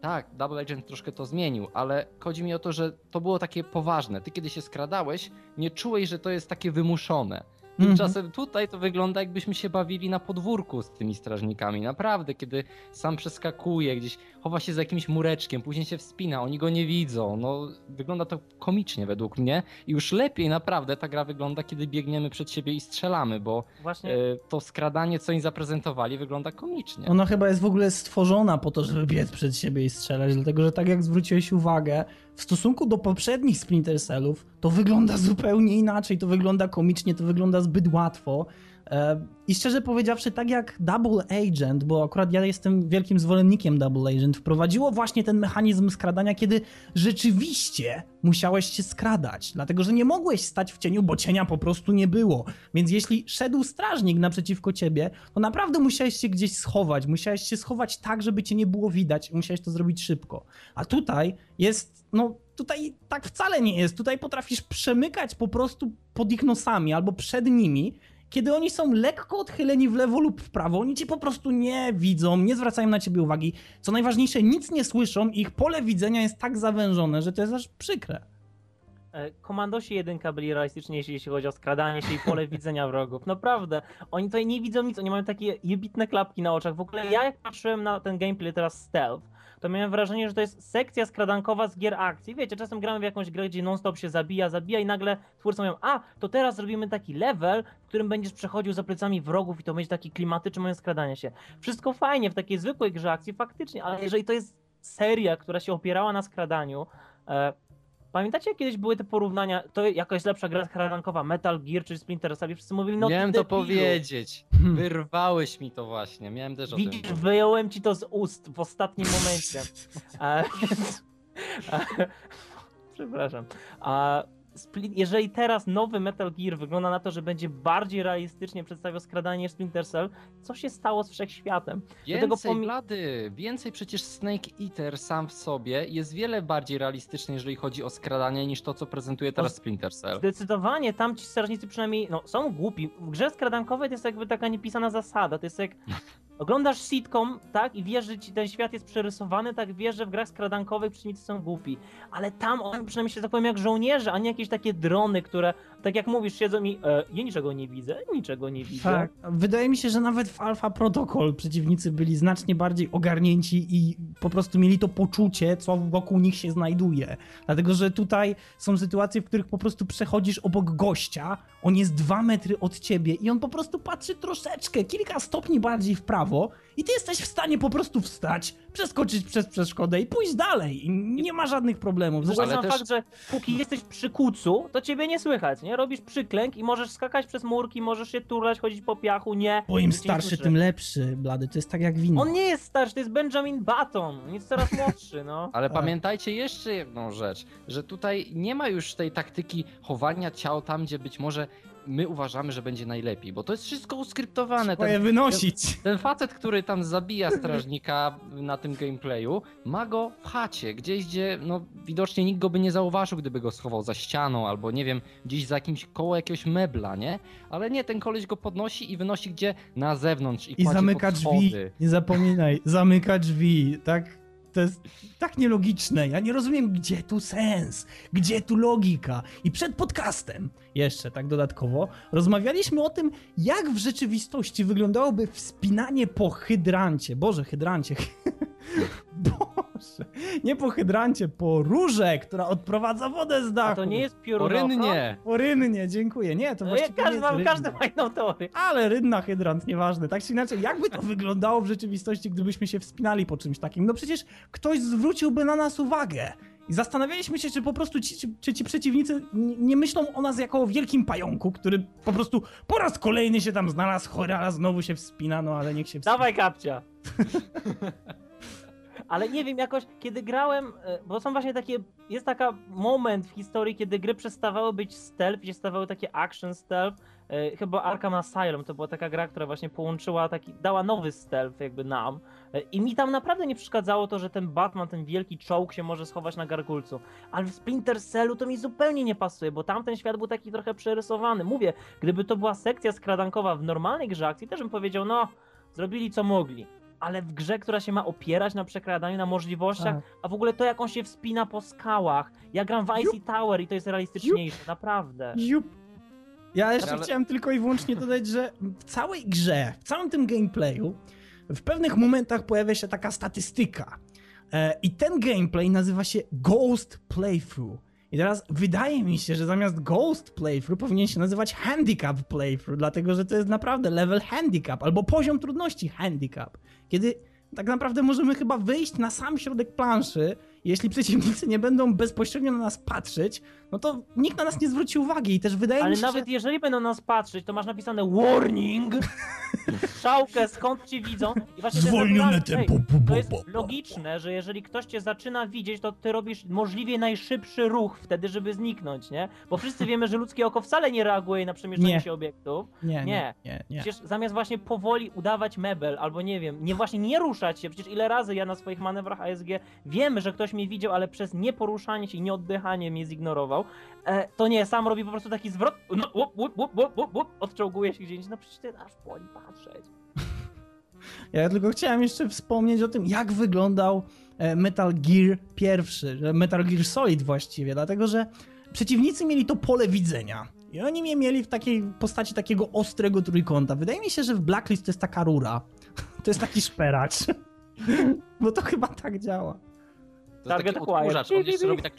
Tak, Double Agent troszkę to zmienił, ale chodzi mi o to, że to było takie poważne. Ty kiedy się skradałeś, nie czułeś, że to jest takie wymuszone. Mhm. Tymczasem tutaj to wygląda jakbyśmy się bawili na podwórku z tymi strażnikami. Naprawdę, kiedy sam przeskakuje, gdzieś chowa się za jakimś mureczkiem, później się wspina, oni go nie widzą. No, wygląda to komicznie według mnie. I już lepiej naprawdę ta gra wygląda, kiedy biegniemy przed siebie i strzelamy, bo Właśnie e, to skradanie, co oni zaprezentowali, wygląda komicznie. Ona chyba jest w ogóle stworzona po to, żeby biec przed siebie i strzelać, dlatego że tak jak zwróciłeś uwagę, w stosunku do poprzednich Splinter Cellów, to wygląda zupełnie inaczej, to wygląda komicznie, to wygląda zbyt łatwo. E, I szczerze powiedziawszy, tak jak Double Agent, bo akurat ja jestem wielkim zwolennikiem Double Agent, wprowadziło właśnie ten mechanizm skradania, kiedy rzeczywiście musiałeś się skradać, dlatego że nie mogłeś stać w cieniu, bo cienia po prostu nie było. Więc jeśli szedł strażnik naprzeciwko ciebie, to naprawdę musiałeś się gdzieś schować, musiałeś się schować tak, żeby cię nie było widać, musiałeś to zrobić szybko. A tutaj jest, no tutaj tak wcale nie jest. Tutaj potrafisz przemykać po prostu pod ich nosami albo przed nimi, kiedy oni są lekko odchyleni w lewo lub w prawo, oni cię po prostu nie widzą, nie zwracają na ciebie uwagi. Co najważniejsze, nic nie słyszą, ich pole widzenia jest tak zawężone, że to jest aż przykre. e, komandosi jedynka byli realistyczniejsi, jeśli chodzi o skradanie się i pole widzenia wrogów. Naprawdę. Oni tutaj nie widzą nic, oni mają takie jebitne klapki na oczach. W ogóle ja jak patrzyłem na ten gameplay teraz stealth, to miałem wrażenie, że to jest sekcja skradankowa z gier akcji. Wiecie, czasem gramy w jakąś grę, gdzie non-stop się zabija, zabija i nagle twórcy mówią, a, to teraz zrobimy taki level, w którym będziesz przechodził za plecami wrogów i to będzie taki klimatyczny moment skradania się. Wszystko fajnie w takiej zwykłej grze akcji, faktycznie, ale jeżeli to jest seria, która się opierała na skradaniu, e, Pamiętacie, jak kiedyś były te porównania, to jakaś lepsza gra skradankowa, Metal Gear czy Splinter Cell i wszyscy mówili, no Miałem to powiedzieć. Hmm. Wyrwałeś mi to właśnie. Miałem też o tym. Widzisz, wyjąłem ci to z ust w ostatnim momencie. A, więc, a, przepraszam. A, jeżeli teraz nowy Metal Gear wygląda na to, że będzie bardziej realistycznie przedstawiał skradanie niż Splinter Cell, co się stało z wszechświatem? Więcej, pomi- blady, więcej przecież Snake Eater sam w sobie jest wiele bardziej realistyczny, jeżeli chodzi o skradanie, niż to, co prezentuje teraz Splinter Cell. Zdecydowanie tam ci strażnicy przynajmniej no, są głupi. W grze skradankowej to jest jakby taka niepisana zasada. To jest jak oglądasz sitcom, tak, i wiesz, że ci ten świat jest przerysowany, tak wiesz, że w grach skradankowych przeciwnicy są głupi. Ale tam oni przynajmniej się tak powiem jak żołnierze, a nie jakieś takie drony, które, tak jak mówisz, siedzą i e, ja niczego nie widzę, niczego nie widzę. Tak. Wydaje mi się, że nawet w Alpha Protocol przeciwnicy byli znacznie bardziej ogarnięci i po prostu mieli to poczucie, co wokół nich się znajduje. Dlatego, że tutaj są sytuacje, w których po prostu przechodzisz obok gościa, on jest dwa metry od ciebie i on po prostu patrzy troszeczkę, kilka stopni bardziej w prawo i ty jesteś w stanie po prostu wstać, przeskoczyć przez przeszkodę i pójść dalej. I nie ma żadnych problemów. Zresztą sam też- fakt, że póki jesteś przy kucu, to ciebie nie słychać, nie? Robisz przyklęk i możesz skakać przez murki, możesz się turlać, chodzić po piachu, nie. bo im starszy, tym lepszy, blady. To jest tak jak wino. On nie jest starszy, to jest Benjamin Button, on jest coraz młodszy, no. Ale Tak. pamiętajcie jeszcze jedną rzecz, że tutaj nie ma już tej taktyki chowania ciał tam, gdzie być może my uważamy, że będzie najlepiej, bo to jest wszystko uskryptowane. Trzeba je Ten, wynosić. ten facet, który tam zabija strażnika na tym gameplayu, ma go w chacie, gdzieś gdzie no, widocznie nikt go by nie zauważył, gdyby go schował za ścianą, albo nie wiem, gdzieś za jakimś koło jakiegoś mebla, nie? Ale nie, ten koleś go podnosi i wynosi gdzie? Na zewnątrz i, I zamyka drzwi. Nie zapominaj, zamyka drzwi. Tak, to jest tak nielogiczne. Ja nie rozumiem, gdzie tu sens, gdzie tu logika. I przed podcastem, jeszcze tak dodatkowo, rozmawialiśmy o tym, jak w rzeczywistości wyglądałoby wspinanie po hydrancie. Boże, hydrancie. Boże, nie po hydrancie, po rurze, która odprowadza wodę z dachu. A to nie jest? Porynnie! Po rynnie, dziękuję. Nie, to No, właściwie ja, nie każdy, jest mam, rynna. każdy ma inną teorię. Ale rynna hydrant, nieważne. Tak czy inaczej, jakby to wyglądało w rzeczywistości, gdybyśmy się wspinali po czymś takim? No przecież ktoś zwróciłby na nas uwagę. I zastanawialiśmy się, czy po prostu ci, czy ci przeciwnicy nie nie myślą o nas jako o wielkim pająku, który po prostu po raz kolejny się tam znalazł, chorala znowu się wspina, no ale niech się wspina. Dawaj kapcia. Ale nie wiem, jakoś kiedy grałem, e, bo są właśnie takie, jest taka moment w historii, kiedy gry przestawały być stealth, gdzie stawały takie action stealth. E, Chyba Arkham Asylum to była taka gra, która właśnie połączyła taki, dała nowy stealth jakby nam. E, I mi tam naprawdę nie przeszkadzało to, że ten Batman, ten wielki czołg się może schować na gargulcu. Ale w Splinter Cellu to mi zupełnie nie pasuje, bo tamten świat był taki trochę przerysowany. Mówię, gdyby to była sekcja skradankowa w normalnej grze akcji, też bym powiedział, no, zrobili co mogli. Ale w grze, która się ma opierać na przekradaniu, na możliwościach, Tak. a w ogóle to, jak on się wspina po skałach. Ja gram w Icy Tower i to jest realistyczniejsze, naprawdę. Ziup. Ja jeszcze Ale- chciałem tylko i wyłącznie dodać, że w całej grze, w całym tym gameplayu, w pewnych momentach pojawia się taka statystyka. E, I ten gameplay nazywa się Ghost Playthrough. I teraz wydaje mi się, że zamiast Ghost Playthrough powinien się nazywać Handicap Playthrough, dlatego że to jest naprawdę level handicap albo poziom trudności handicap. Kiedy tak naprawdę możemy chyba wyjść na sam środek planszy, jeśli przeciwnicy nie będą bezpośrednio na nas patrzeć, no to nikt na nas nie zwróci uwagi i też wydaje Ale mi się, nawet że... jeżeli będą nas patrzeć, to masz napisane warning, strzałkę, skąd cię widzą. I właśnie to jest Zwolnione tempo. To jest logiczne, że jeżeli ktoś cię zaczyna widzieć, to ty robisz możliwie najszybszy ruch wtedy, żeby zniknąć, nie? Bo wszyscy wiemy, że ludzkie oko wcale nie reaguje na przemieszczanie Nie. się obiektów. Nie, nie, Nie. nie, nie. Przecież zamiast właśnie powoli udawać mebel, albo nie wiem, nie właśnie nie ruszać się, przecież ile razy ja na swoich manewrach ASG wiemy, że ktoś mnie widział, ale przez nieporuszanie się i nieoddychanie mnie zignorował, e, to nie, sam robi po prostu taki zwrot, no, łup, łup, łup, łup, łup, łup, odczołguje się gdzieś, no przecież ty aż boli patrzeć. Ja tylko chciałem jeszcze wspomnieć o tym, jak wyglądał e, Metal Gear pierwszy, Metal Gear Solid właściwie, dlatego że przeciwnicy mieli to pole widzenia. I oni mnie mieli w takiej postaci takiego ostrego trójkąta. Wydaje mi się, że w Blacklist to jest taka rura. To jest taki szperacz. Bo to chyba tak działa. To Target jest taki acquired. odkurzacz, on jeszcze robi tak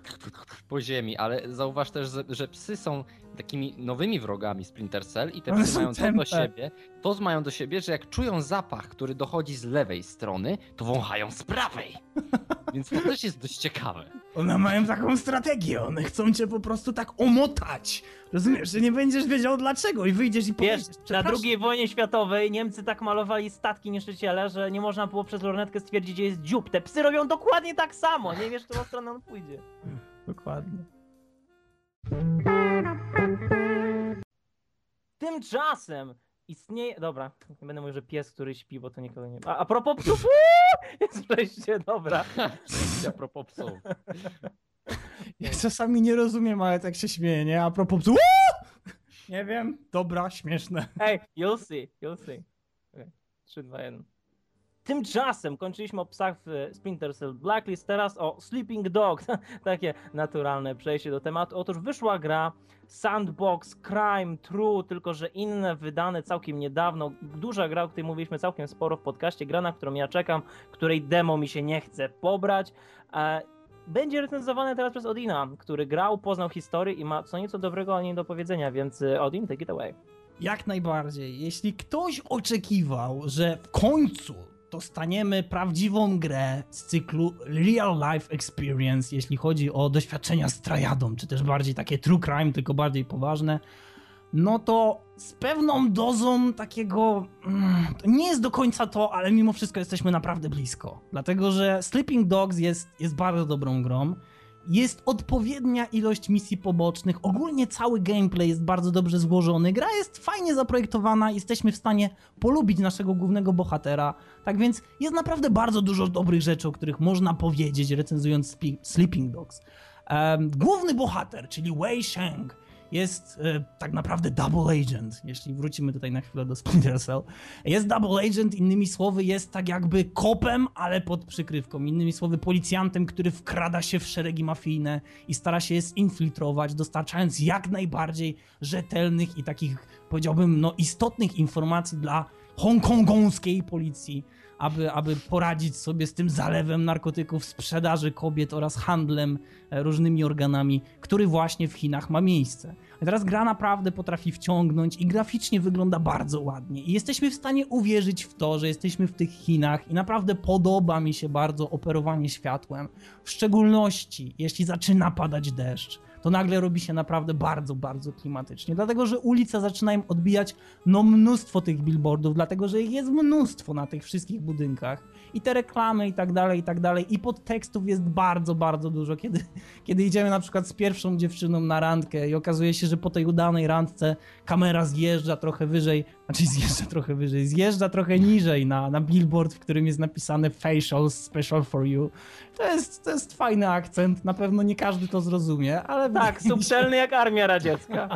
po ziemi, ale zauważ też, że psy są takimi nowymi wrogami Splinter Cell i te psy mają to do siebie, to mają do siebie, że jak czują zapach, który dochodzi z lewej strony, to wąchają z prawej. Więc to też jest dość ciekawe. One mają taką strategię, one chcą cię po prostu tak omotać. Rozumiesz, że nie będziesz wiedział dlaczego i wyjdziesz i Wiesz, powiesz, na. II wojnie światowej Niemcy tak malowali statki niszczyciele, że nie można było przez lornetkę stwierdzić, gdzie jest dziób. Te psy robią dokładnie tak samo, nie wiesz, w którą stronę on pójdzie. Dokładnie. Tymczasem istnieje. Dobra, nie będę mówił, że pies, który śpi, bo to nikogo nie. A, a propos psów, uuu, jest wreszcie, dobra. A propos psów. Ja czasami nie rozumiem, ale tak się śmieję, nie? A propos Uuu! Nie wiem, dobra, śmieszne. Hey, you'll see, you'll see. Okay. 3, 2, 1. Tymczasem kończyliśmy o psach w Splinter Cell Blacklist, teraz o Sleeping Dog. Takie naturalne przejście do tematu. Otóż wyszła gra Sandbox Crime True, tylko że inne, wydane całkiem niedawno. Duża gra, o której mówiliśmy całkiem sporo w podcaście. Gra, na którą ja czekam, której demo mi się nie chce pobrać. E, Będzie recenzowane teraz przez Odina, który grał, poznał historię i ma co nieco dobrego o niej do powiedzenia, więc e, Odin, take it away. Jak najbardziej. Jeśli ktoś oczekiwał, że w końcu dostaniemy prawdziwą grę z cyklu Real Life Experience, jeśli chodzi o doświadczenia z Triadą, czy też bardziej takie true crime, tylko bardziej poważne, no to z pewną dozą takiego. Mm, nie jest do końca to, ale mimo wszystko jesteśmy naprawdę blisko. Dlatego, że Sleeping Dogs jest, jest bardzo dobrą grą. Jest odpowiednia ilość misji pobocznych. Ogólnie cały gameplay jest bardzo dobrze złożony. Gra jest fajnie zaprojektowana. Jesteśmy w stanie polubić naszego głównego bohatera. Tak więc jest naprawdę bardzo dużo dobrych rzeczy, o których można powiedzieć, recenzując Sleeping Dogs. Em, główny bohater, czyli Wei Sheng, jest e, tak naprawdę double agent, jeśli wrócimy tutaj na chwilę do Splinter Cell. Jest double agent, innymi słowy jest tak jakby kopem, ale pod przykrywką. Innymi słowy policjantem, który wkrada się w szeregi mafijne i stara się je zinfiltrować, dostarczając jak najbardziej rzetelnych i takich, powiedziałbym, no istotnych informacji dla hongkongowskiej policji, aby, aby poradzić sobie z tym zalewem narkotyków, sprzedaży kobiet oraz handlem e, różnymi organami, który właśnie w Chinach ma miejsce. A teraz gra naprawdę potrafi wciągnąć i graficznie wygląda bardzo ładnie. I jesteśmy w stanie uwierzyć w to, że jesteśmy w tych Chinach i naprawdę podoba mi się bardzo operowanie światłem. W szczególności jeśli zaczyna padać deszcz. To nagle robi się naprawdę bardzo, bardzo klimatycznie. Dlatego, że ulice zaczynają odbijać no mnóstwo tych billboardów, dlatego, że ich jest mnóstwo na tych wszystkich budynkach. I te reklamy i tak dalej, i tak dalej. I podtekstów jest bardzo, bardzo dużo. Kiedy, kiedy idziemy na przykład z pierwszą dziewczyną na randkę i okazuje się, że po tej udanej randce kamera zjeżdża trochę wyżej, znaczy zjeżdża trochę wyżej, zjeżdża trochę niżej na, na billboard, w którym jest napisane facial special for you. To jest, to jest fajny akcent, na pewno nie każdy to zrozumie, ale Tak, mi się- subtelny jak armia radziecka.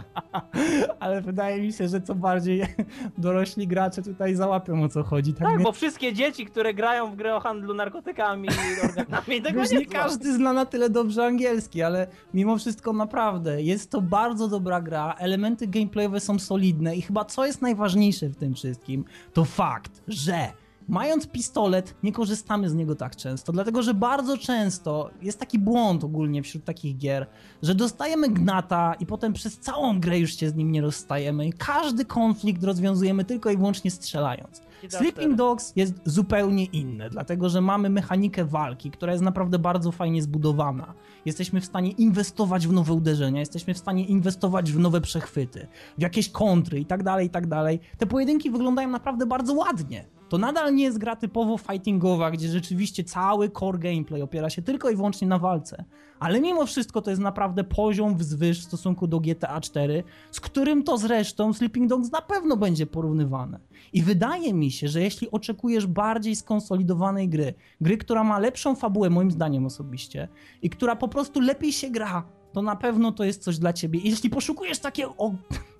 ale wydaje mi się, że co bardziej dorośli gracze tutaj załapią o co chodzi. Tak, Tak, więc- bo wszystkie dzieci, które grają w grę o handlu narkotykami i organami, tego nie, nie każdy zna na tyle dobrze angielski, ale mimo wszystko naprawdę jest to bardzo dobra gra. Elementy gameplayowe są solidne i chyba co jest najważniejsze w tym wszystkim, to fakt, że mając pistolet nie korzystamy z niego tak często, dlatego że bardzo często jest taki błąd ogólnie wśród takich gier, że dostajemy gnata i potem przez całą grę już się z nim nie rozstajemy i każdy konflikt rozwiązujemy tylko i wyłącznie strzelając. Sleeping Dogs jest zupełnie inne, dlatego że mamy mechanikę walki, która jest naprawdę bardzo fajnie zbudowana. Jesteśmy w stanie inwestować w nowe uderzenia, jesteśmy w stanie inwestować w nowe przechwyty, w jakieś kontry i tak dalej, i tak dalej. Te pojedynki wyglądają naprawdę bardzo ładnie. To nadal nie jest gra typowo fightingowa, gdzie rzeczywiście cały core gameplay opiera się tylko i wyłącznie na walce. Ale mimo wszystko to jest naprawdę poziom wzwyż w stosunku do GTA 4, z którym to zresztą Sleeping Dogs na pewno będzie porównywane. I wydaje mi się, że jeśli oczekujesz bardziej skonsolidowanej gry, gry, która ma lepszą fabułę, moim zdaniem osobiście, i która po prostu lepiej się gra, to na pewno to jest coś dla ciebie. Jeśli poszukujesz takiego.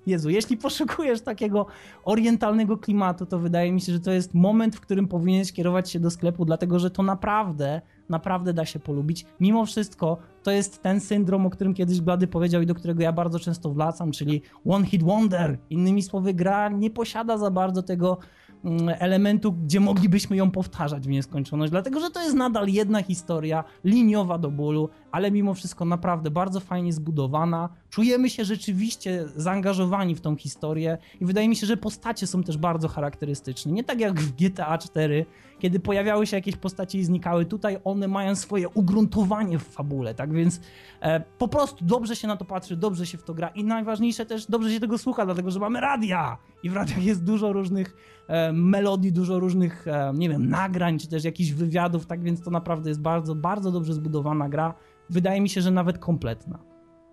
Jezu, jeśli poszukujesz takiego orientalnego klimatu, to wydaje mi się, że to jest moment, w którym powinieneś kierować się do sklepu, dlatego że to naprawdę, naprawdę da się polubić. Mimo wszystko, to jest ten syndrom, o którym kiedyś Blady powiedział i do którego ja bardzo często wracam, czyli One Hit Wonder. Innymi słowy, gra nie posiada za bardzo tego mm, elementu, gdzie moglibyśmy ją powtarzać w nieskończoność, dlatego że to jest nadal jedna historia, liniowa do bólu, ale mimo wszystko naprawdę bardzo fajnie zbudowana. Czujemy się rzeczywiście zaangażowani w tą historię i wydaje mi się, że postacie są też bardzo charakterystyczne. Nie tak jak w GTA 4, kiedy pojawiały się jakieś postacie i znikały. Tutaj one mają swoje ugruntowanie w fabule, tak więc e, po prostu dobrze się na to patrzy, dobrze się w to gra i najważniejsze też dobrze się tego słucha, dlatego że mamy radia i w radiach jest dużo różnych e, melodii, dużo różnych, e, nie wiem, nagrań, czy też jakichś wywiadów, tak więc to naprawdę jest bardzo, bardzo dobrze zbudowana gra. Wydaje mi się, że nawet kompletna.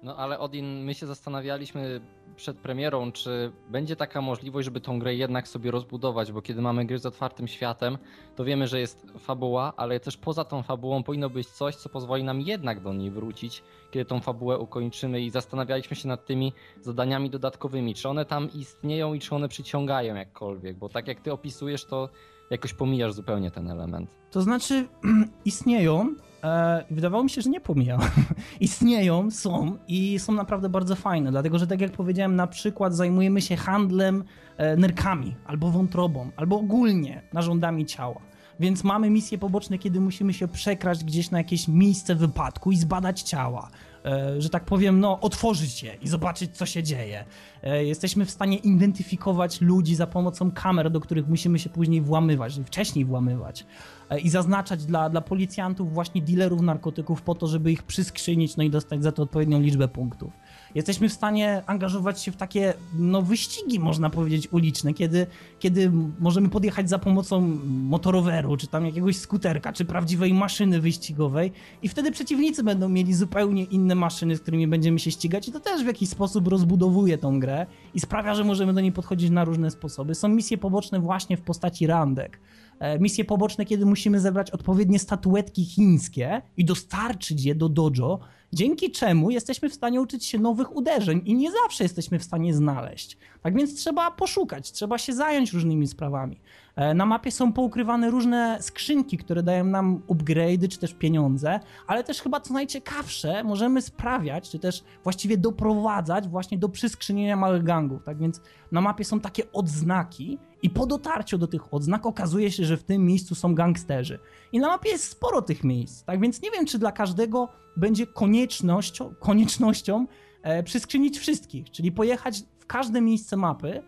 No ale Odin, my się zastanawialiśmy przed premierą, czy będzie taka możliwość, żeby tą grę jednak sobie rozbudować, bo kiedy mamy gry z otwartym światem, to wiemy, że jest fabuła, ale też poza tą fabułą powinno być coś, co pozwoli nam jednak do niej wrócić, kiedy tą fabułę ukończymy i zastanawialiśmy się nad tymi zadaniami dodatkowymi, czy one tam istnieją i czy one przyciągają jakkolwiek, bo tak jak ty opisujesz, to jakoś pomijasz zupełnie ten element. To znaczy, istnieją. E, wydawało mi się, że nie pomijałem. istnieją, są i są naprawdę bardzo fajne, dlatego że, tak jak powiedziałem, na przykład zajmujemy się handlem e, nerkami, albo wątrobą, albo ogólnie narządami ciała. Więc mamy misje poboczne, kiedy musimy się przekraść gdzieś na jakieś miejsce wypadku i zbadać ciała. E, że tak powiem, no, otworzyć je i zobaczyć, co się dzieje. E, jesteśmy w stanie identyfikować ludzi za pomocą kamer, do których musimy się później włamywać, wcześniej włamywać. E, I zaznaczać dla, dla policjantów właśnie dealerów narkotyków po to, żeby ich przyskrzynić, no i dostać za to odpowiednią liczbę punktów. Jesteśmy w stanie angażować się w takie no, wyścigi, można powiedzieć, uliczne, kiedy, kiedy możemy podjechać za pomocą motoroweru, czy tam jakiegoś skuterka, czy prawdziwej maszyny wyścigowej i wtedy przeciwnicy będą mieli zupełnie inne maszyny, z którymi będziemy się ścigać i to też w jakiś sposób rozbudowuje tą grę i sprawia, że możemy do niej podchodzić na różne sposoby. Są misje poboczne właśnie w postaci randek. E, Misje poboczne, kiedy musimy zebrać odpowiednie statuetki chińskie i dostarczyć je do dojo, dzięki czemu jesteśmy w stanie uczyć się nowych uderzeń i nie zawsze jesteśmy w stanie znaleźć. Tak więc trzeba poszukać, trzeba się zająć różnymi sprawami. E, Na mapie są poukrywane różne skrzynki, które dają nam upgrade'y czy też pieniądze, ale też chyba co najciekawsze, możemy sprawiać, czy też właściwie doprowadzać właśnie do przyskrzynienia małych gangów. Tak więc na mapie są takie odznaki i po dotarciu do tych odznak okazuje się, że w tym miejscu są gangsterzy. I na mapie jest sporo tych miejsc, tak więc nie wiem, czy dla każdego będzie koniecznością, koniecznością e, przyskrzynić wszystkich, czyli pojechać w każde miejsce mapy,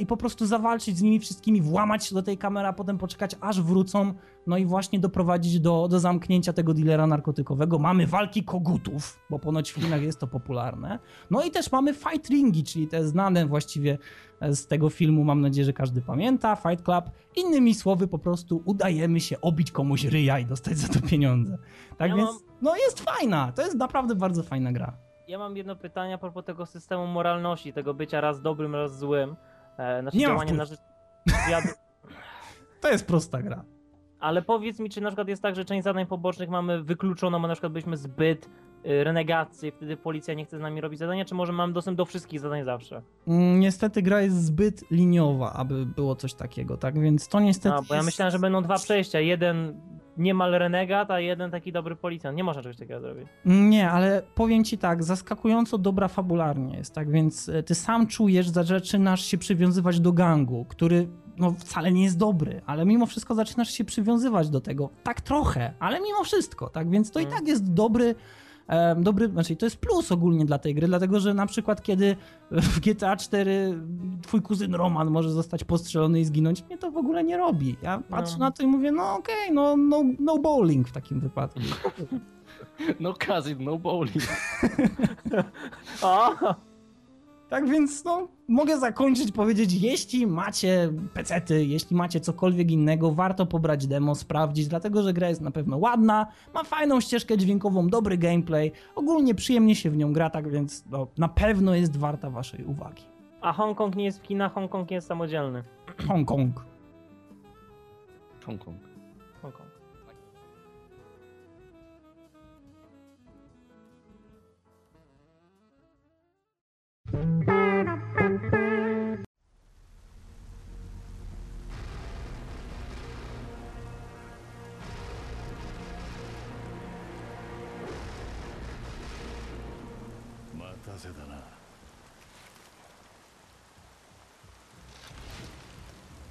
i po prostu zawalczyć z nimi wszystkimi, włamać się do tej kamery, a potem poczekać aż wrócą, no i właśnie doprowadzić do, do zamknięcia tego dealera narkotykowego. Mamy walki kogutów, bo ponoć w Chinach jest to popularne. No i też mamy fight ringi, czyli te znane właściwie e, z tego filmu, mam nadzieję, że każdy pamięta, Fight Club. Innymi słowy, po prostu udajemy się obić komuś ryja i dostać za to pieniądze. Tak Ja więc, mam- no jest fajna, to jest naprawdę bardzo fajna gra. Ja mam jedno pytanie a propos tego systemu moralności, tego bycia raz dobrym, raz złym. E, znaczy Nie ma działania na rzecz zwiadu. To jest prosta gra. Ale powiedz mi, czy na przykład jest tak, że część zadań pobocznych mamy wykluczoną, bo na przykład byliśmy zbyt y, renegaccy, wtedy policja nie chce z nami robić zadania, czy może mamy dostęp do wszystkich zadań zawsze? Mm, Niestety gra jest zbyt liniowa, aby było coś takiego, tak? Więc to niestety. No, bo ja jest... myślałem, że będą dwa przejścia. Jeden niemal renegat, a jeden taki dobry policjant. Nie można czegoś takiego zrobić. Nie, ale powiem ci tak, zaskakująco dobra fabularnie jest, tak? Więc e, ty sam czujesz, że zaczynasz się przywiązywać do gangu, który no wcale nie jest dobry, ale mimo wszystko zaczynasz się przywiązywać do tego. Tak trochę, ale mimo wszystko, tak? Więc to i Mm. tak jest dobry. Dobry, znaczy to jest plus ogólnie dla tej gry, dlatego że na przykład kiedy w GTA 4 twój kuzyn Roman może zostać postrzelony i zginąć, mnie to w ogóle nie robi. Ja patrzę No. na to i mówię, no okej, no, no, no bowling w takim wypadku. No cousin, no bowling. O! Tak więc no, mogę zakończyć, powiedzieć, jeśli macie pecety, jeśli macie cokolwiek innego, warto pobrać demo, sprawdzić, dlatego że gra jest na pewno ładna, ma fajną ścieżkę dźwiękową, dobry gameplay, ogólnie przyjemnie się w nią gra, tak więc no, na pewno jest warta waszej uwagi. A Hongkong nie jest w Chinach, Hongkong jest samodzielny. Hongkong. Hongkong.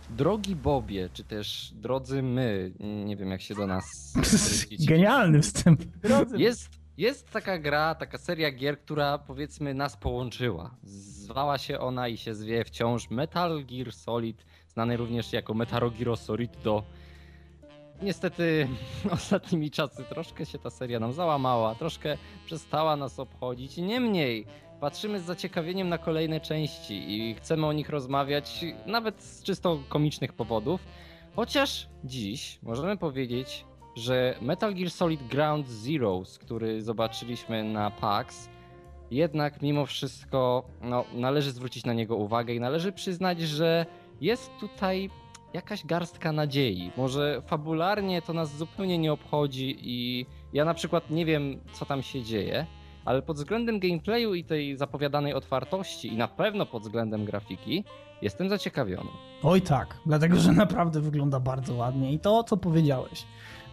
Drogi Bobie, czy też drodzy my, nie wiem jak się do nas. Genialny wstęp. Drodzy, Jest, jest taka gra, taka seria gier, która powiedzmy nas połączyła. Zwała się ona i się zwie wciąż Metal Gear Solid, znany również jako Metal Gear Solid do. Niestety ostatnimi czasy troszkę się ta seria nam załamała, troszkę przestała nas obchodzić. Niemniej patrzymy z zaciekawieniem na kolejne części i chcemy o nich rozmawiać nawet z czysto komicznych powodów. Chociaż dziś możemy powiedzieć, że Metal Gear Solid Ground Zeroes, który zobaczyliśmy na PAX, jednak mimo wszystko no, należy zwrócić na niego uwagę i należy przyznać, że jest tutaj jakaś garstka nadziei. Może fabularnie to nas zupełnie nie obchodzi i ja na przykład nie wiem, co tam się dzieje, ale pod względem gameplayu i tej zapowiadanej otwartości i na pewno pod względem grafiki jestem zaciekawiony. Oj tak, dlatego że naprawdę wygląda bardzo ładnie i to, co powiedziałeś.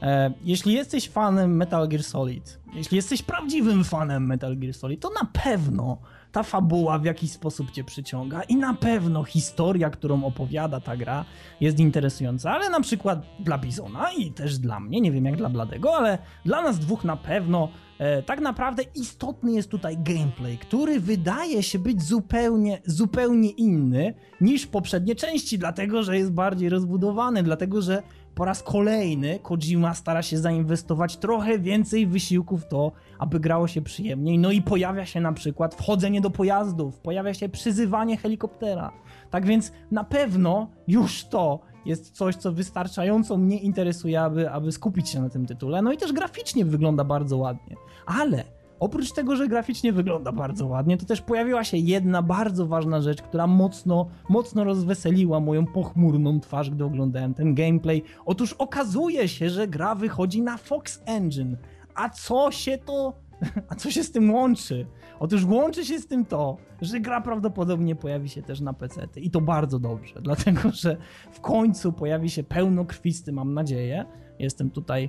E, jeśli jesteś fanem Metal Gear Solid, jeśli jesteś prawdziwym fanem Metal Gear Solid, to na pewno ta fabuła w jakiś sposób cię przyciąga i na pewno historia, którą opowiada ta gra jest interesująca, ale na przykład dla Bizona i też dla mnie, nie wiem jak dla Bladego, ale dla nas dwóch na pewno e, tak naprawdę istotny jest tutaj gameplay, który wydaje się być zupełnie, zupełnie inny niż poprzednie części, dlatego że jest bardziej rozbudowany, dlatego że po raz kolejny Kojima stara się zainwestować trochę więcej wysiłku w to, aby grało się przyjemniej. No i pojawia się na przykład wchodzenie do pojazdów, pojawia się przyzywanie helikoptera. Tak więc na pewno już to jest coś, co wystarczająco mnie interesuje, aby, aby skupić się na tym tytule. No i też graficznie wygląda bardzo ładnie. Ale oprócz tego, że graficznie wygląda bardzo ładnie, to też pojawiła się jedna bardzo ważna rzecz, która mocno, mocno rozweseliła moją pochmurną twarz, gdy oglądałem ten gameplay. Otóż okazuje się, że gra wychodzi na Fox Engine. A co się to. A co się z tym łączy? Otóż łączy się z tym to, że gra prawdopodobnie pojawi się też na PC. I to bardzo dobrze, dlatego że w końcu pojawi się pełnokrwisty, mam nadzieję. Jestem tutaj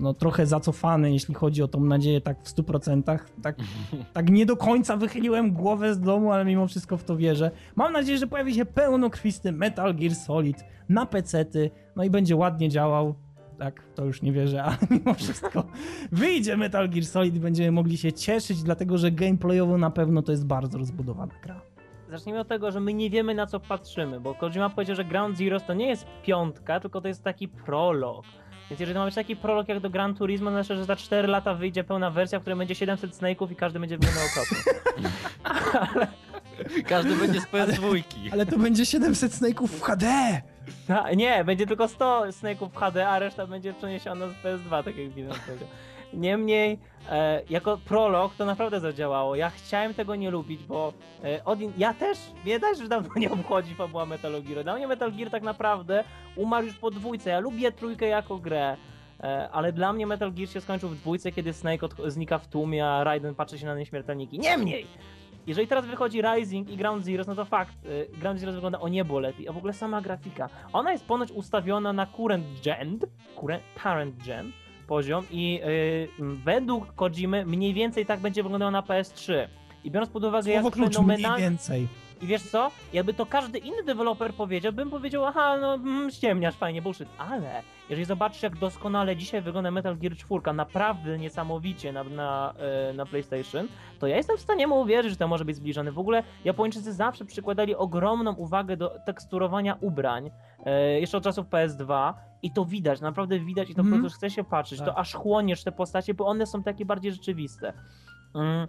no, trochę zacofany, jeśli chodzi o tą nadzieję, tak w 100%. Tak, tak nie do końca wychyliłem głowę z domu, ale mimo wszystko w to wierzę. Mam nadzieję, że pojawi się pełnokrwisty Metal Gear Solid na PC-ty, no i będzie ładnie działał. Tak, to już nie wierzę, ale mimo wszystko wyjdzie Metal Gear Solid i będziemy mogli się cieszyć, dlatego że gameplayowo na pewno to jest bardzo rozbudowana gra. zacznijmy od tego, że my nie wiemy na co patrzymy, bo Kojima powiedział, że Ground Zero to nie jest piątka, tylko to jest taki prolog. Więc jeżeli ma być taki prolog jak do Gran Turismo, to znaczy, że za 4 lata wyjdzie pełna wersja, w której będzie 700 snake'ów i każdy będzie wyglądał okropnie. Każdy będzie z PS2. Ale to będzie 700 snake'ów w HD! Ta, nie, będzie tylko 100 snake'ów w HD, a reszta będzie przeniesiona z PS2, tak jak powiedział. Niemniej, e, jako prolog to naprawdę zadziałało. Ja chciałem tego nie lubić, bo e, Odin, ja też, mnie też dawno nie obchodzi fabuła Metal Gear. Dla mnie Metal Gear tak naprawdę umarł już po dwójce. Ja lubię trójkę jako grę. e, Ale dla mnie Metal Gear się skończył w dwójce, kiedy Snake znika w tłumie, a Raiden patrzy się na nieśmiertelniki. Niemniej! Jeżeli teraz wychodzi Rising i Ground Zero, no to fakt, Ground Zero wygląda o niebo lepiej, a w ogóle sama grafika. Ona jest ponoć ustawiona na current gen, current, current gen poziom i y, według Kojimy mniej więcej tak będzie wyglądała na PS3. I biorąc pod uwagę, Słowo jak klucz, mniej fenomenalnie... więcej. I wiesz co? Jakby to każdy inny deweloper powiedział, bym powiedział, aha, no mm, ściemniasz, fajnie, bullshit. Ale jeżeli zobaczysz, jak doskonale dzisiaj wygląda Metal Gear 4, naprawdę niesamowicie na, na, e, na PlayStation, to ja jestem w stanie mu uwierzyć, że to może być zbliżone. W ogóle Japończycy zawsze przykładali ogromną uwagę do teksturowania ubrań, e, jeszcze od czasów PS2 i to widać, naprawdę widać i to po Mhm. prostu chce się patrzeć, Tak. to aż chłoniesz te postacie, bo one są takie bardziej rzeczywiste. Mm.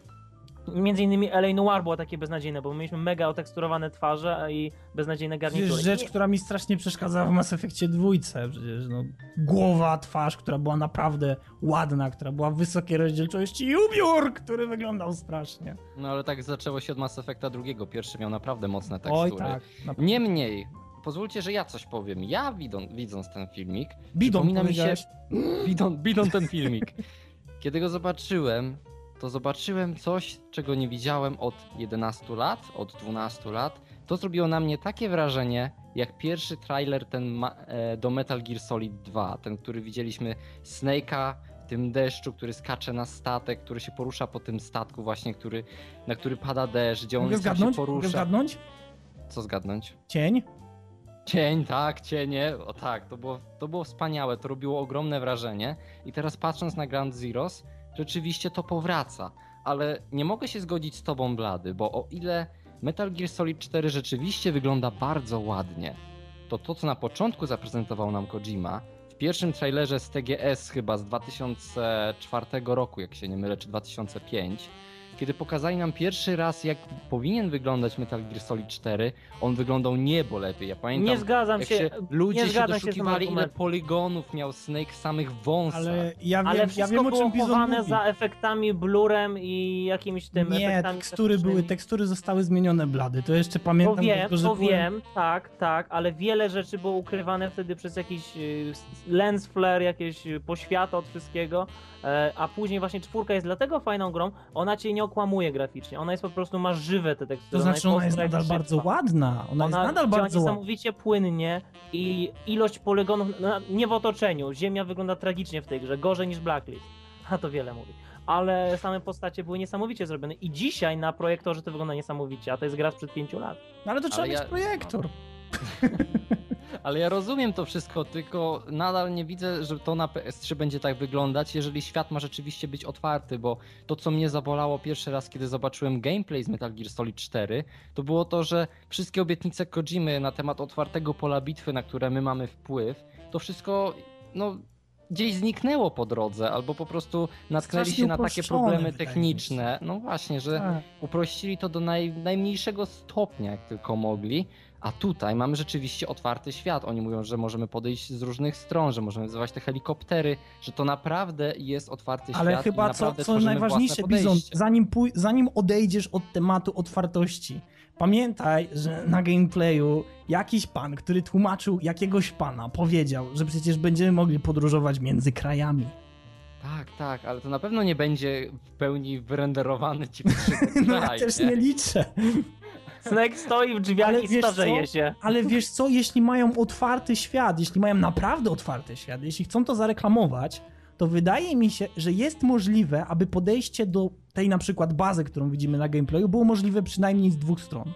Między innymi LA Noir było takie beznadziejne, bo mieliśmy mega oteksturowane twarze a i beznadziejne garnitury. Przecież rzecz, Nie- która mi strasznie przeszkadzała w Mass Effectie dwójce, przecież no, głowa, twarz, która była naprawdę ładna, która była wysokiej rozdzielczości i ubiór, który wyglądał strasznie. No ale tak zaczęło się od Mass Effecta drugiego. Pierwszy miał naprawdę mocne tekstury. Oj tak. Na... Niemniej, pozwólcie, że ja coś powiem. Ja widząc, widząc ten filmik, Bidon przypomina mi się, widząc, widząc ten filmik, kiedy go zobaczyłem, to zobaczyłem coś, czego nie widziałem od 11 lat, od 12 lat. To zrobiło na mnie takie wrażenie, jak pierwszy trailer ten e, do Metal Gear Solid 2, ten, który widzieliśmy Snake'a w tym deszczu, który skacze na statek, który się porusza po tym statku właśnie, który, na który pada deszcz, gdzie on Mogę sam się zgadnąć? Mogę porusza. zgadnąć? Co zgadnąć? Cień? Cień, tak, cienie. O tak, to było, to było wspaniałe, to robiło ogromne wrażenie. I teraz patrząc na Ground Zeroes, rzeczywiście to powraca. Ale nie mogę się zgodzić z tobą, Blady, bo o ile Metal Gear Solid 4 rzeczywiście wygląda bardzo ładnie, to to, co na początku zaprezentował nam Kojima, w pierwszym trailerze z TGS chyba z 2004 roku, jak się nie mylę, czy 2005, kiedy pokazali nam pierwszy raz, jak powinien wyglądać Metal Gear Solid 4, on wyglądał niebo lepiej. Ja pamiętam, Nie zgadzam jak się, się, ludzie nie się zgadzam się doszukiwali, ile argumentem. poligonów miał Snake w samych wąsach. Ale ja wiem, Ale ja wszystko wiem o było czym Bizon chowane za efektami, blurem i jakimiś tym Nie, efektami tekstury były, tekstury zostały zmienione blady. To jeszcze To pamiętam, wiem, tylko, że to byłem- wiem, tak, tak, ale wiele rzeczy było ukrywane wtedy przez jakiś y, lens flare, jakieś y, poświata od wszystkiego, e, a później właśnie czwórka jest dlatego fajną grą, ona cię nie okłamuje graficznie, ona jest po prostu, ma żywe te tekstury. To znaczy ona jest ostra jak nadal bardzo ładna. Ona, jest nadal bardzo ładna. niesamowicie płynnie i ilość poligonów, no, nie w otoczeniu, ziemia wygląda tragicznie w tej grze, gorzej niż Blacklist, a to wiele mówi. Ale same postacie były niesamowicie zrobione i dzisiaj na projektorze to wygląda niesamowicie, a to jest gra sprzed pięciu lat. No ale to trzeba Ale mieć ja- projektor. Ale ja rozumiem to wszystko, tylko nadal nie widzę, że to na PS3 będzie tak wyglądać, jeżeli świat ma rzeczywiście być otwarty, bo to, co mnie zabolało pierwszy raz, kiedy zobaczyłem gameplay z Metal Gear Solid 4, to było to, że wszystkie obietnice Kojimy na temat otwartego pola bitwy, na które my mamy wpływ, to wszystko, no, gdzieś zniknęło po drodze, albo po prostu natknęli się na takie problemy techniczne. No właśnie, że Tak. uprościli to do naj, najmniejszego stopnia, jak tylko mogli. A tutaj mamy rzeczywiście otwarty świat. Oni mówią, że możemy podejść z różnych stron, że możemy wzywać te helikoptery, że to naprawdę jest otwarty Ale świat. i chyba co, co najważniejsze, Bizon, zanim, pój- zanim odejdziesz od tematu otwartości, pamiętaj, że na gameplayu jakiś pan, który tłumaczył jakiegoś pana, powiedział, że przecież będziemy mogli podróżować między krajami. Tak, tak, ale to na pewno nie będzie w pełni wyrenderowany ci trzy No ja też nie liczę. Snake stoi w drzwiach Ale i starzeje co? się. Ale wiesz co, jeśli mają otwarty świat, jeśli mają naprawdę otwarty świat, jeśli chcą to zareklamować, to wydaje mi się, że jest możliwe, aby podejście do tej na przykład bazy, którą widzimy na gameplayu, było możliwe przynajmniej z dwóch stron.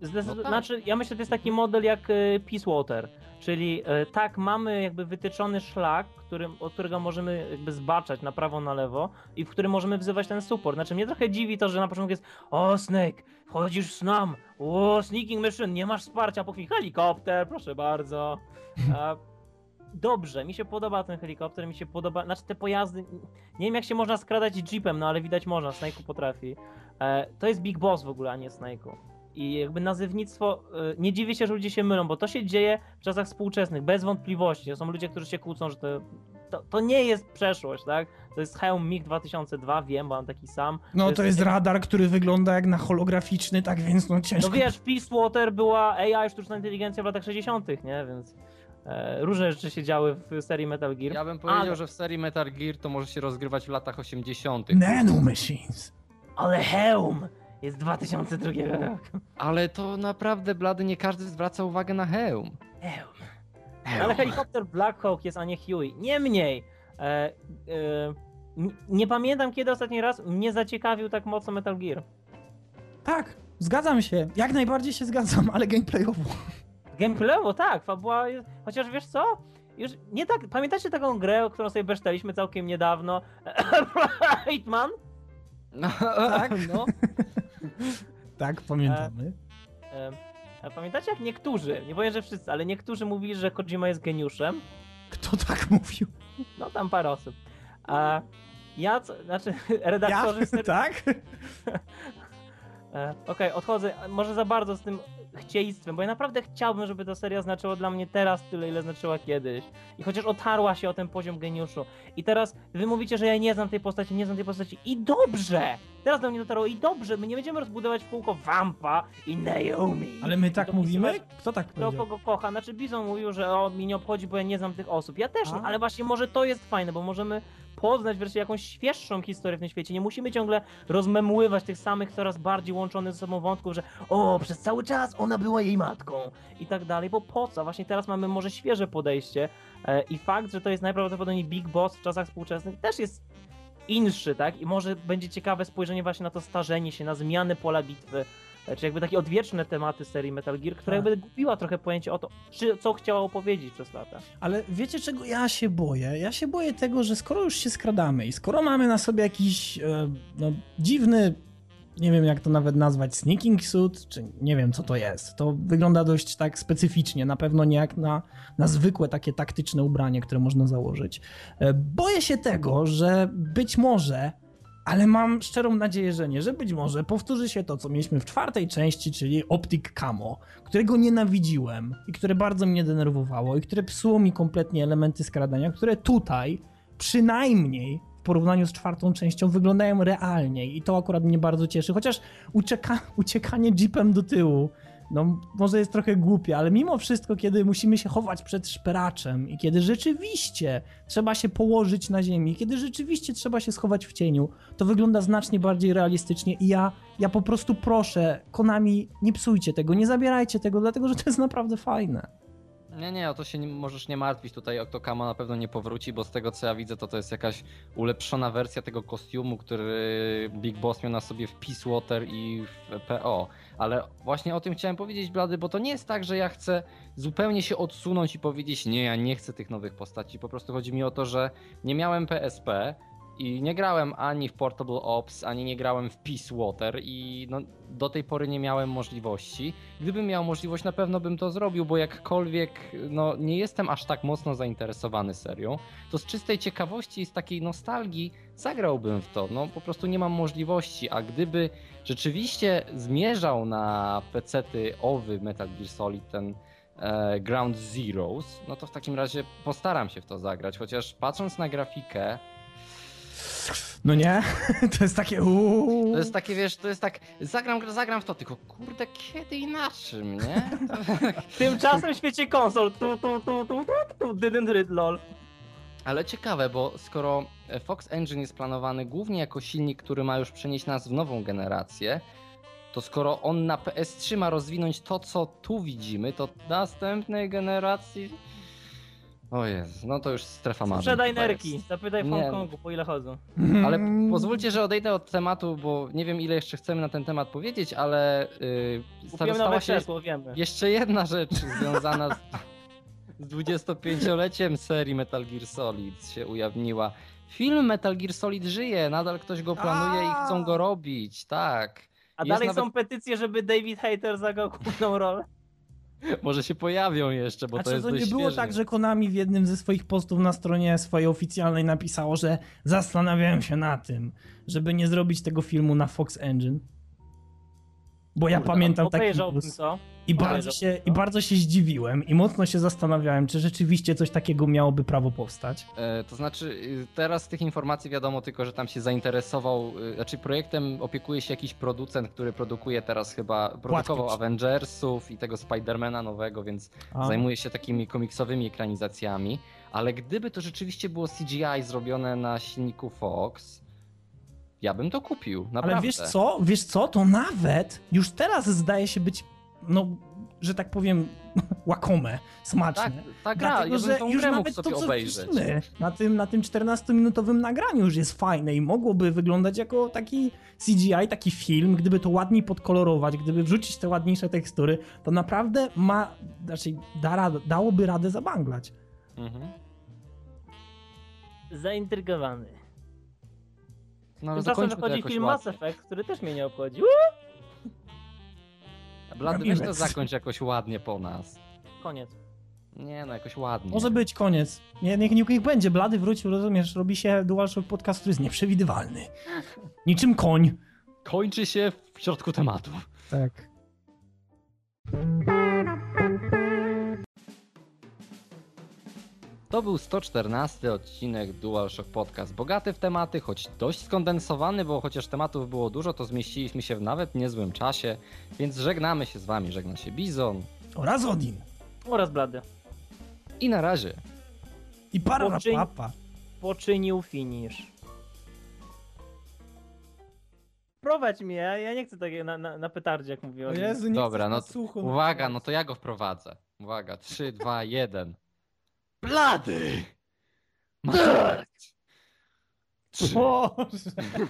No tak. Znaczy, ja myślę, że to jest taki model jak y, Peace Water, czyli y, tak, mamy jakby wytyczony szlak, którym, od którego możemy jakby zbaczać na prawo, na lewo i w którym możemy wzywać ten support. Znaczy, mnie trochę dziwi to, że na początku jest o, Snake, wchodzisz z nam, o, sneaking mission, nie masz wsparcia, po chwili helikopter, proszę bardzo. A, dobrze, mi się podoba ten helikopter, mi się podoba, znaczy te pojazdy, nie wiem jak się można skradać jeepem, no ale widać można, Snake'u potrafi. E, to jest Big Boss w ogóle, a nie Snake'u. I jakby nazewnictwo, y, nie dziwię się, że ludzie się mylą, bo to się dzieje w czasach współczesnych, bez wątpliwości. Są ludzie, którzy się kłócą, że to, to, to nie jest przeszłość, tak? To jest hełm MiG 2002, wiem, bo mam taki sam. No to jest radar, który wygląda jak na holograficzny, tak więc no ciężko. No wiesz, w Peacewater była AI, sztuczna inteligencja w latach 60., nie? Więc e, różne rzeczy się działy w serii Metal Gear. Ja bym powiedział, Ale- że w serii Metal Gear to może się rozgrywać w latach 80. Nanomachines. Ale hełm jest 2002 roku. Ale to naprawdę, blady, nie każdy zwraca uwagę na hełm. Hełm. Ale helikopter Black Hawk jest, a nie Huey. Niemniej, e, e, nie pamiętam kiedy ostatni raz mnie zaciekawił tak mocno Metal Gear. Tak, zgadzam się. Jak najbardziej się zgadzam, ale gameplayowo. Gameplayowo tak, fabuła jest, chociaż wiesz co? Już nie tak, pamiętacie taką grę, o którą sobie besztaliśmy całkiem niedawno? Hitman? No, Tak? No. Tak, pamiętamy. E, a pamiętacie jak niektórzy, nie powiem, że wszyscy, ale niektórzy mówili, że Kojima jest geniuszem? Kto tak mówił? No tam parę osób. A ja, co, znaczy redaktorzy... Ja? serii- Tak? E, Okej, odchodzę. Może za bardzo z tym chcieństwem, bo ja naprawdę chciałbym, żeby ta seria znaczyła dla mnie teraz tyle, ile znaczyła kiedyś. I chociaż otarła się o ten poziom geniuszu. I teraz wy mówicie, że ja nie znam tej postaci, nie znam tej postaci. I dobrze! Teraz do mnie dotarło i dobrze, my nie będziemy rozbudować w kółko Vampa i Naomi. Ale my tak mówimy? Kto tak Kto powiedział? kogo kocha. Znaczy Bizon mówił, że o, mi nie obchodzi, bo ja nie znam tych osób. Ja też, A. ale właśnie może to jest fajne, bo możemy poznać wreszcie jakąś świeższą historię w tym świecie. Nie musimy ciągle rozmemływać tych samych, coraz bardziej łączonych ze sobą wątków, że o, przez cały czas ona była jej matką i tak dalej, bo po co? Właśnie teraz mamy może świeże podejście e, i fakt, że to jest najprawdopodobniej Big Boss w czasach współczesnych też jest inszy, tak? I może będzie ciekawe spojrzenie właśnie na to starzenie się, na zmiany pola bitwy, e, czy jakby takie odwieczne tematy serii Metal Gear, która Tak. jakby gubiła trochę pojęcie o to, czy, co chciała opowiedzieć przez lata. Ale wiecie czego ja się boję? Ja się boję tego, że skoro już się skradamy i skoro mamy na sobie jakiś e, no, dziwny, nie wiem jak to nawet nazwać, sneaking suit, czy nie wiem co to jest. To wygląda dość tak specyficznie, na pewno nie jak na, na zwykłe takie taktyczne ubranie, które można założyć. E, boję się tego, że być może ale mam szczerą nadzieję, że nie, że być może powtórzy się to, co mieliśmy w czwartej części, czyli Optic Camo, którego nienawidziłem i które bardzo mnie denerwowało i które psuło mi kompletnie elementy skradania, które tutaj przynajmniej porównaniu z czwartą częścią wyglądają realniej i to akurat mnie bardzo cieszy, chociaż ucieka, uciekanie jeepem do tyłu no może jest trochę głupie, ale mimo wszystko, kiedy musimy się chować przed szperaczem i kiedy rzeczywiście trzeba się położyć na ziemi, kiedy rzeczywiście trzeba się schować w cieniu, to wygląda znacznie bardziej realistycznie i ja, ja po prostu proszę, Konami, nie psujcie tego, nie zabierajcie tego, dlatego że to jest naprawdę fajne. Nie, nie, o to się nie, możesz nie martwić. Tutaj Octokama na pewno nie powróci, bo z tego co ja widzę, to to jest jakaś ulepszona wersja tego kostiumu, który Big Boss miał na sobie w Peace Water i w PO. Ale właśnie o tym chciałem powiedzieć, Blady, bo to nie jest tak, że ja chcę zupełnie się odsunąć i powiedzieć, nie, ja nie chcę tych nowych postaci. Po prostu chodzi mi o to, że nie miałem PSP i nie grałem ani w Portable Ops, ani nie grałem w Peace Water i no, do tej pory nie miałem możliwości. Gdybym miał możliwość, na pewno bym to zrobił, bo jakkolwiek no, nie jestem aż tak mocno zainteresowany serią, to z czystej ciekawości i z takiej nostalgii zagrałbym w to. No po prostu nie mam możliwości, a gdyby rzeczywiście zmierzał na pecety owy Metal Gear Solid ten e, Ground Zeroes, no to w takim razie postaram się w to zagrać, chociaż patrząc na grafikę, No nie? To jest takie uuu. to jest takie, wiesz, to jest tak, zagram, zagram w to, tylko kurde, kiedy i na czym, nie? Tymczasem w świecie konsol, tu, tu, tu, tu, tu, tu, didn't read, lol. Ale ciekawe, bo skoro Fox Engine jest planowany głównie jako silnik, który ma już przenieść nas w nową generację, to skoro on na PS3 ma rozwinąć to, co tu widzimy, to następnej generacji O no to już strefa marzeń. Sprzedaj chyba nerki, jest. zapytaj w Nie. Hongkongu, po ile chodzą. Ale pozwólcie, że odejdę od tematu, bo nie wiem ile jeszcze chcemy na ten temat powiedzieć, ale yy, stała nowe się krzesło, wiemy. jeszcze jedna rzecz związana z, z 25-leciem serii Metal Gear Solid się ujawniła. Film Metal Gear Solid żyje, nadal ktoś go planuje i chcą go robić, tak. A jest dalej nawet- są petycje, żeby David Hater zagrał główną rolę. Może się pojawią jeszcze, bo A to czy jest to nie było tak, że Konami w jednym ze swoich postów na stronie swojej oficjalnej napisało, że zastanawiałem się na tym, żeby nie zrobić tego filmu na Fox Engine? Bo ja Kurde, pamiętam taki Obejrzałbym news co? i bardzo, się, to. i bardzo się zdziwiłem i mocno się zastanawiałem, czy rzeczywiście coś takiego miałoby prawo powstać. E, To znaczy, y, teraz z tych informacji wiadomo tylko, że tam się zainteresował, y, znaczy projektem opiekuje się jakiś producent, który produkuje teraz chyba, produkował Płatki. Avengersów i tego Spidermana nowego, więc A, zajmuje się takimi komiksowymi ekranizacjami, ale gdyby to rzeczywiście było CGI zrobione na silniku Fox, ja bym to kupił, naprawdę. Ale wiesz co, wiesz co, to nawet już teraz zdaje się być, no, że tak powiem, łakome, smaczne. Tak, ta gra, Dlatego, ja że bym tą już nawet to, co obejrzeć. widzimy na tym, na tym 14-minutowym nagraniu już jest fajne i mogłoby wyglądać jako taki CGI, taki film, gdyby to ładniej podkolorować, gdyby wrzucić te ładniejsze tekstury, to naprawdę ma, znaczy da, dałoby radę zabanglać. Mhm. Zaintrygowany. No ale Tymczasem wychodzi film. Mass Effect, który też mnie nie obchodzi. Blady, weź to zakończ jakoś ładnie po nas. Koniec. Nie no, jakoś ładnie. Może być koniec. Nie, niech, niech, niech będzie, Blady wrócił, rozumiesz, robi się DualShock podcast, który jest nieprzewidywalny. Niczym koń. Kończy się w środku tematu. Tak. To był 114 odcinek DualShock Podcast. Bogaty w tematy, choć dość skondensowany, bo chociaż tematów było dużo, to zmieściliśmy się w nawet niezłym czasie. Więc żegnamy się z wami. Żegna się Bizon. Oraz Odin. Oraz blady. I na razie. I para Poczyń- papa. Poczynił finish. Prowadź mnie, ja nie chcę takie na, na, na petardzie, jak mówiłem. nie Dobra, no. Uwaga, no to ja go wprowadzę. Uwaga, 3, 2, 1. Blady! Trzy. Boże.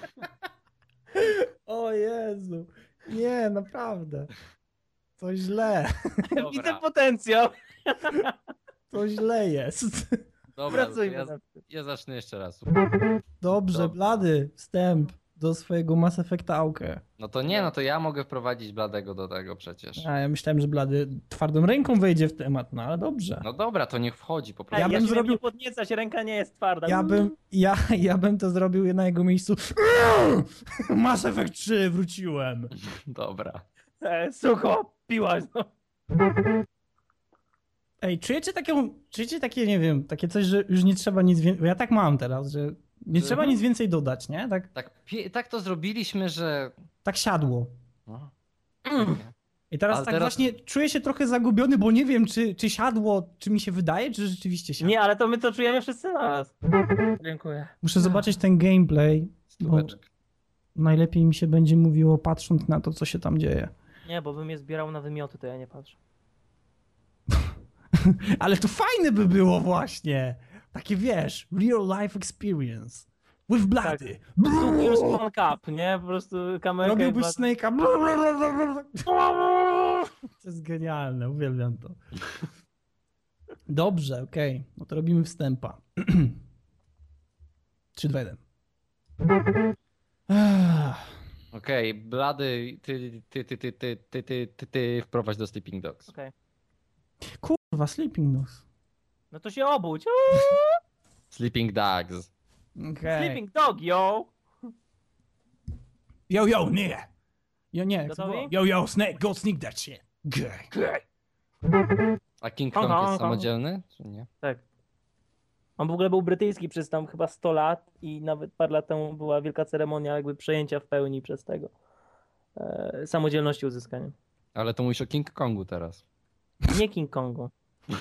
O Jezu. Nie, naprawdę. To źle. Dobra. Widzę potencjał. To źle jest. Dobra, Pracujmy ja, nad tym. ja zacznę jeszcze raz. Dobrze, Dobra. blady. Wstęp do swojego Mass Effecta Aukę. No to nie, no to ja mogę wprowadzić Bladego do tego przecież. A ja myślałem, że blady twardą ręką wejdzie w temat, no ale dobrze. No dobra, to niech wchodzi po prostu. Ja ja bym zrobił- nie podniecać, ręka nie jest twarda. Ja bym, ja, ja bym to zrobił na jego miejscu. Mass Effect 3, wróciłem. Dobra. E, sucho, piłaś. No. Ej, czujecie taką, czujecie takie, nie wiem, takie coś, że już nie trzeba nic więcej, ja tak mam teraz, że nie trzeba Mhm. nic więcej dodać, nie? Tak, Tak, tak to zrobiliśmy, że. tak siadło. No. I teraz Ale tak teraz- właśnie czuję się trochę zagubiony, bo nie wiem, czy, czy siadło, czy mi się wydaje, czy rzeczywiście siadło. Nie, ale to my to czujemy wszyscy naraz. Dziękuję. Muszę zobaczyć ten gameplay. Najlepiej mi się będzie mówiło patrząc na to, co się tam dzieje. Nie, bo bym je zbierał na wymioty, to ja nie patrzę. Ale to fajne by było właśnie. Takie wiesz, real life experience. With bloody. Two years one cup, nie? Po prostu kamerkę... Robiłbyś i- Snake'a. To jest genialne, uwielbiam to. Dobrze, okej. No to robimy wstępa. 3, 2, 1. Okej, Blady, ty, ty, ty, ty, ty, ty, ty, ty, ty wprowadź do Sleeping Dogs. Okej. Kurwa, Sleeping Dogs. No to się obudź. Sleeping Dogs. Okay. Sleeping dog, yo! Yo, yo, nie. Yo, nie. jak to Gotowi? było? Yo, yo, Snake, go sneak that shit. Gay. A King Kong Kong, jest samodzielny, czy nie? Tak. On w ogóle był brytyjski przez tam chyba 100 lat i nawet parę lat temu była wielka ceremonia jakby przejęcia w pełni przez tego e, samodzielności uzyskania. Ale to mówisz o King Kongu teraz. Nie King Kongu.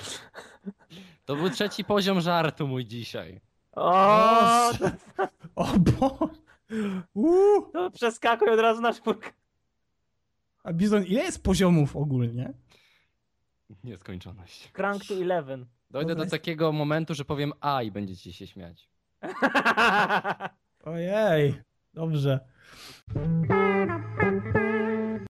To był trzeci poziom żartu mój dzisiaj. O. O Boże. Uuu. to przeskakuj od razu na czwórkę. A Bizon, ile jest poziomów ogólnie? Nieskończoność. Crank to Eleven. Dojdę To do jest- takiego momentu, że powiem A i będziecie się śmiać. Ojej, dobrze.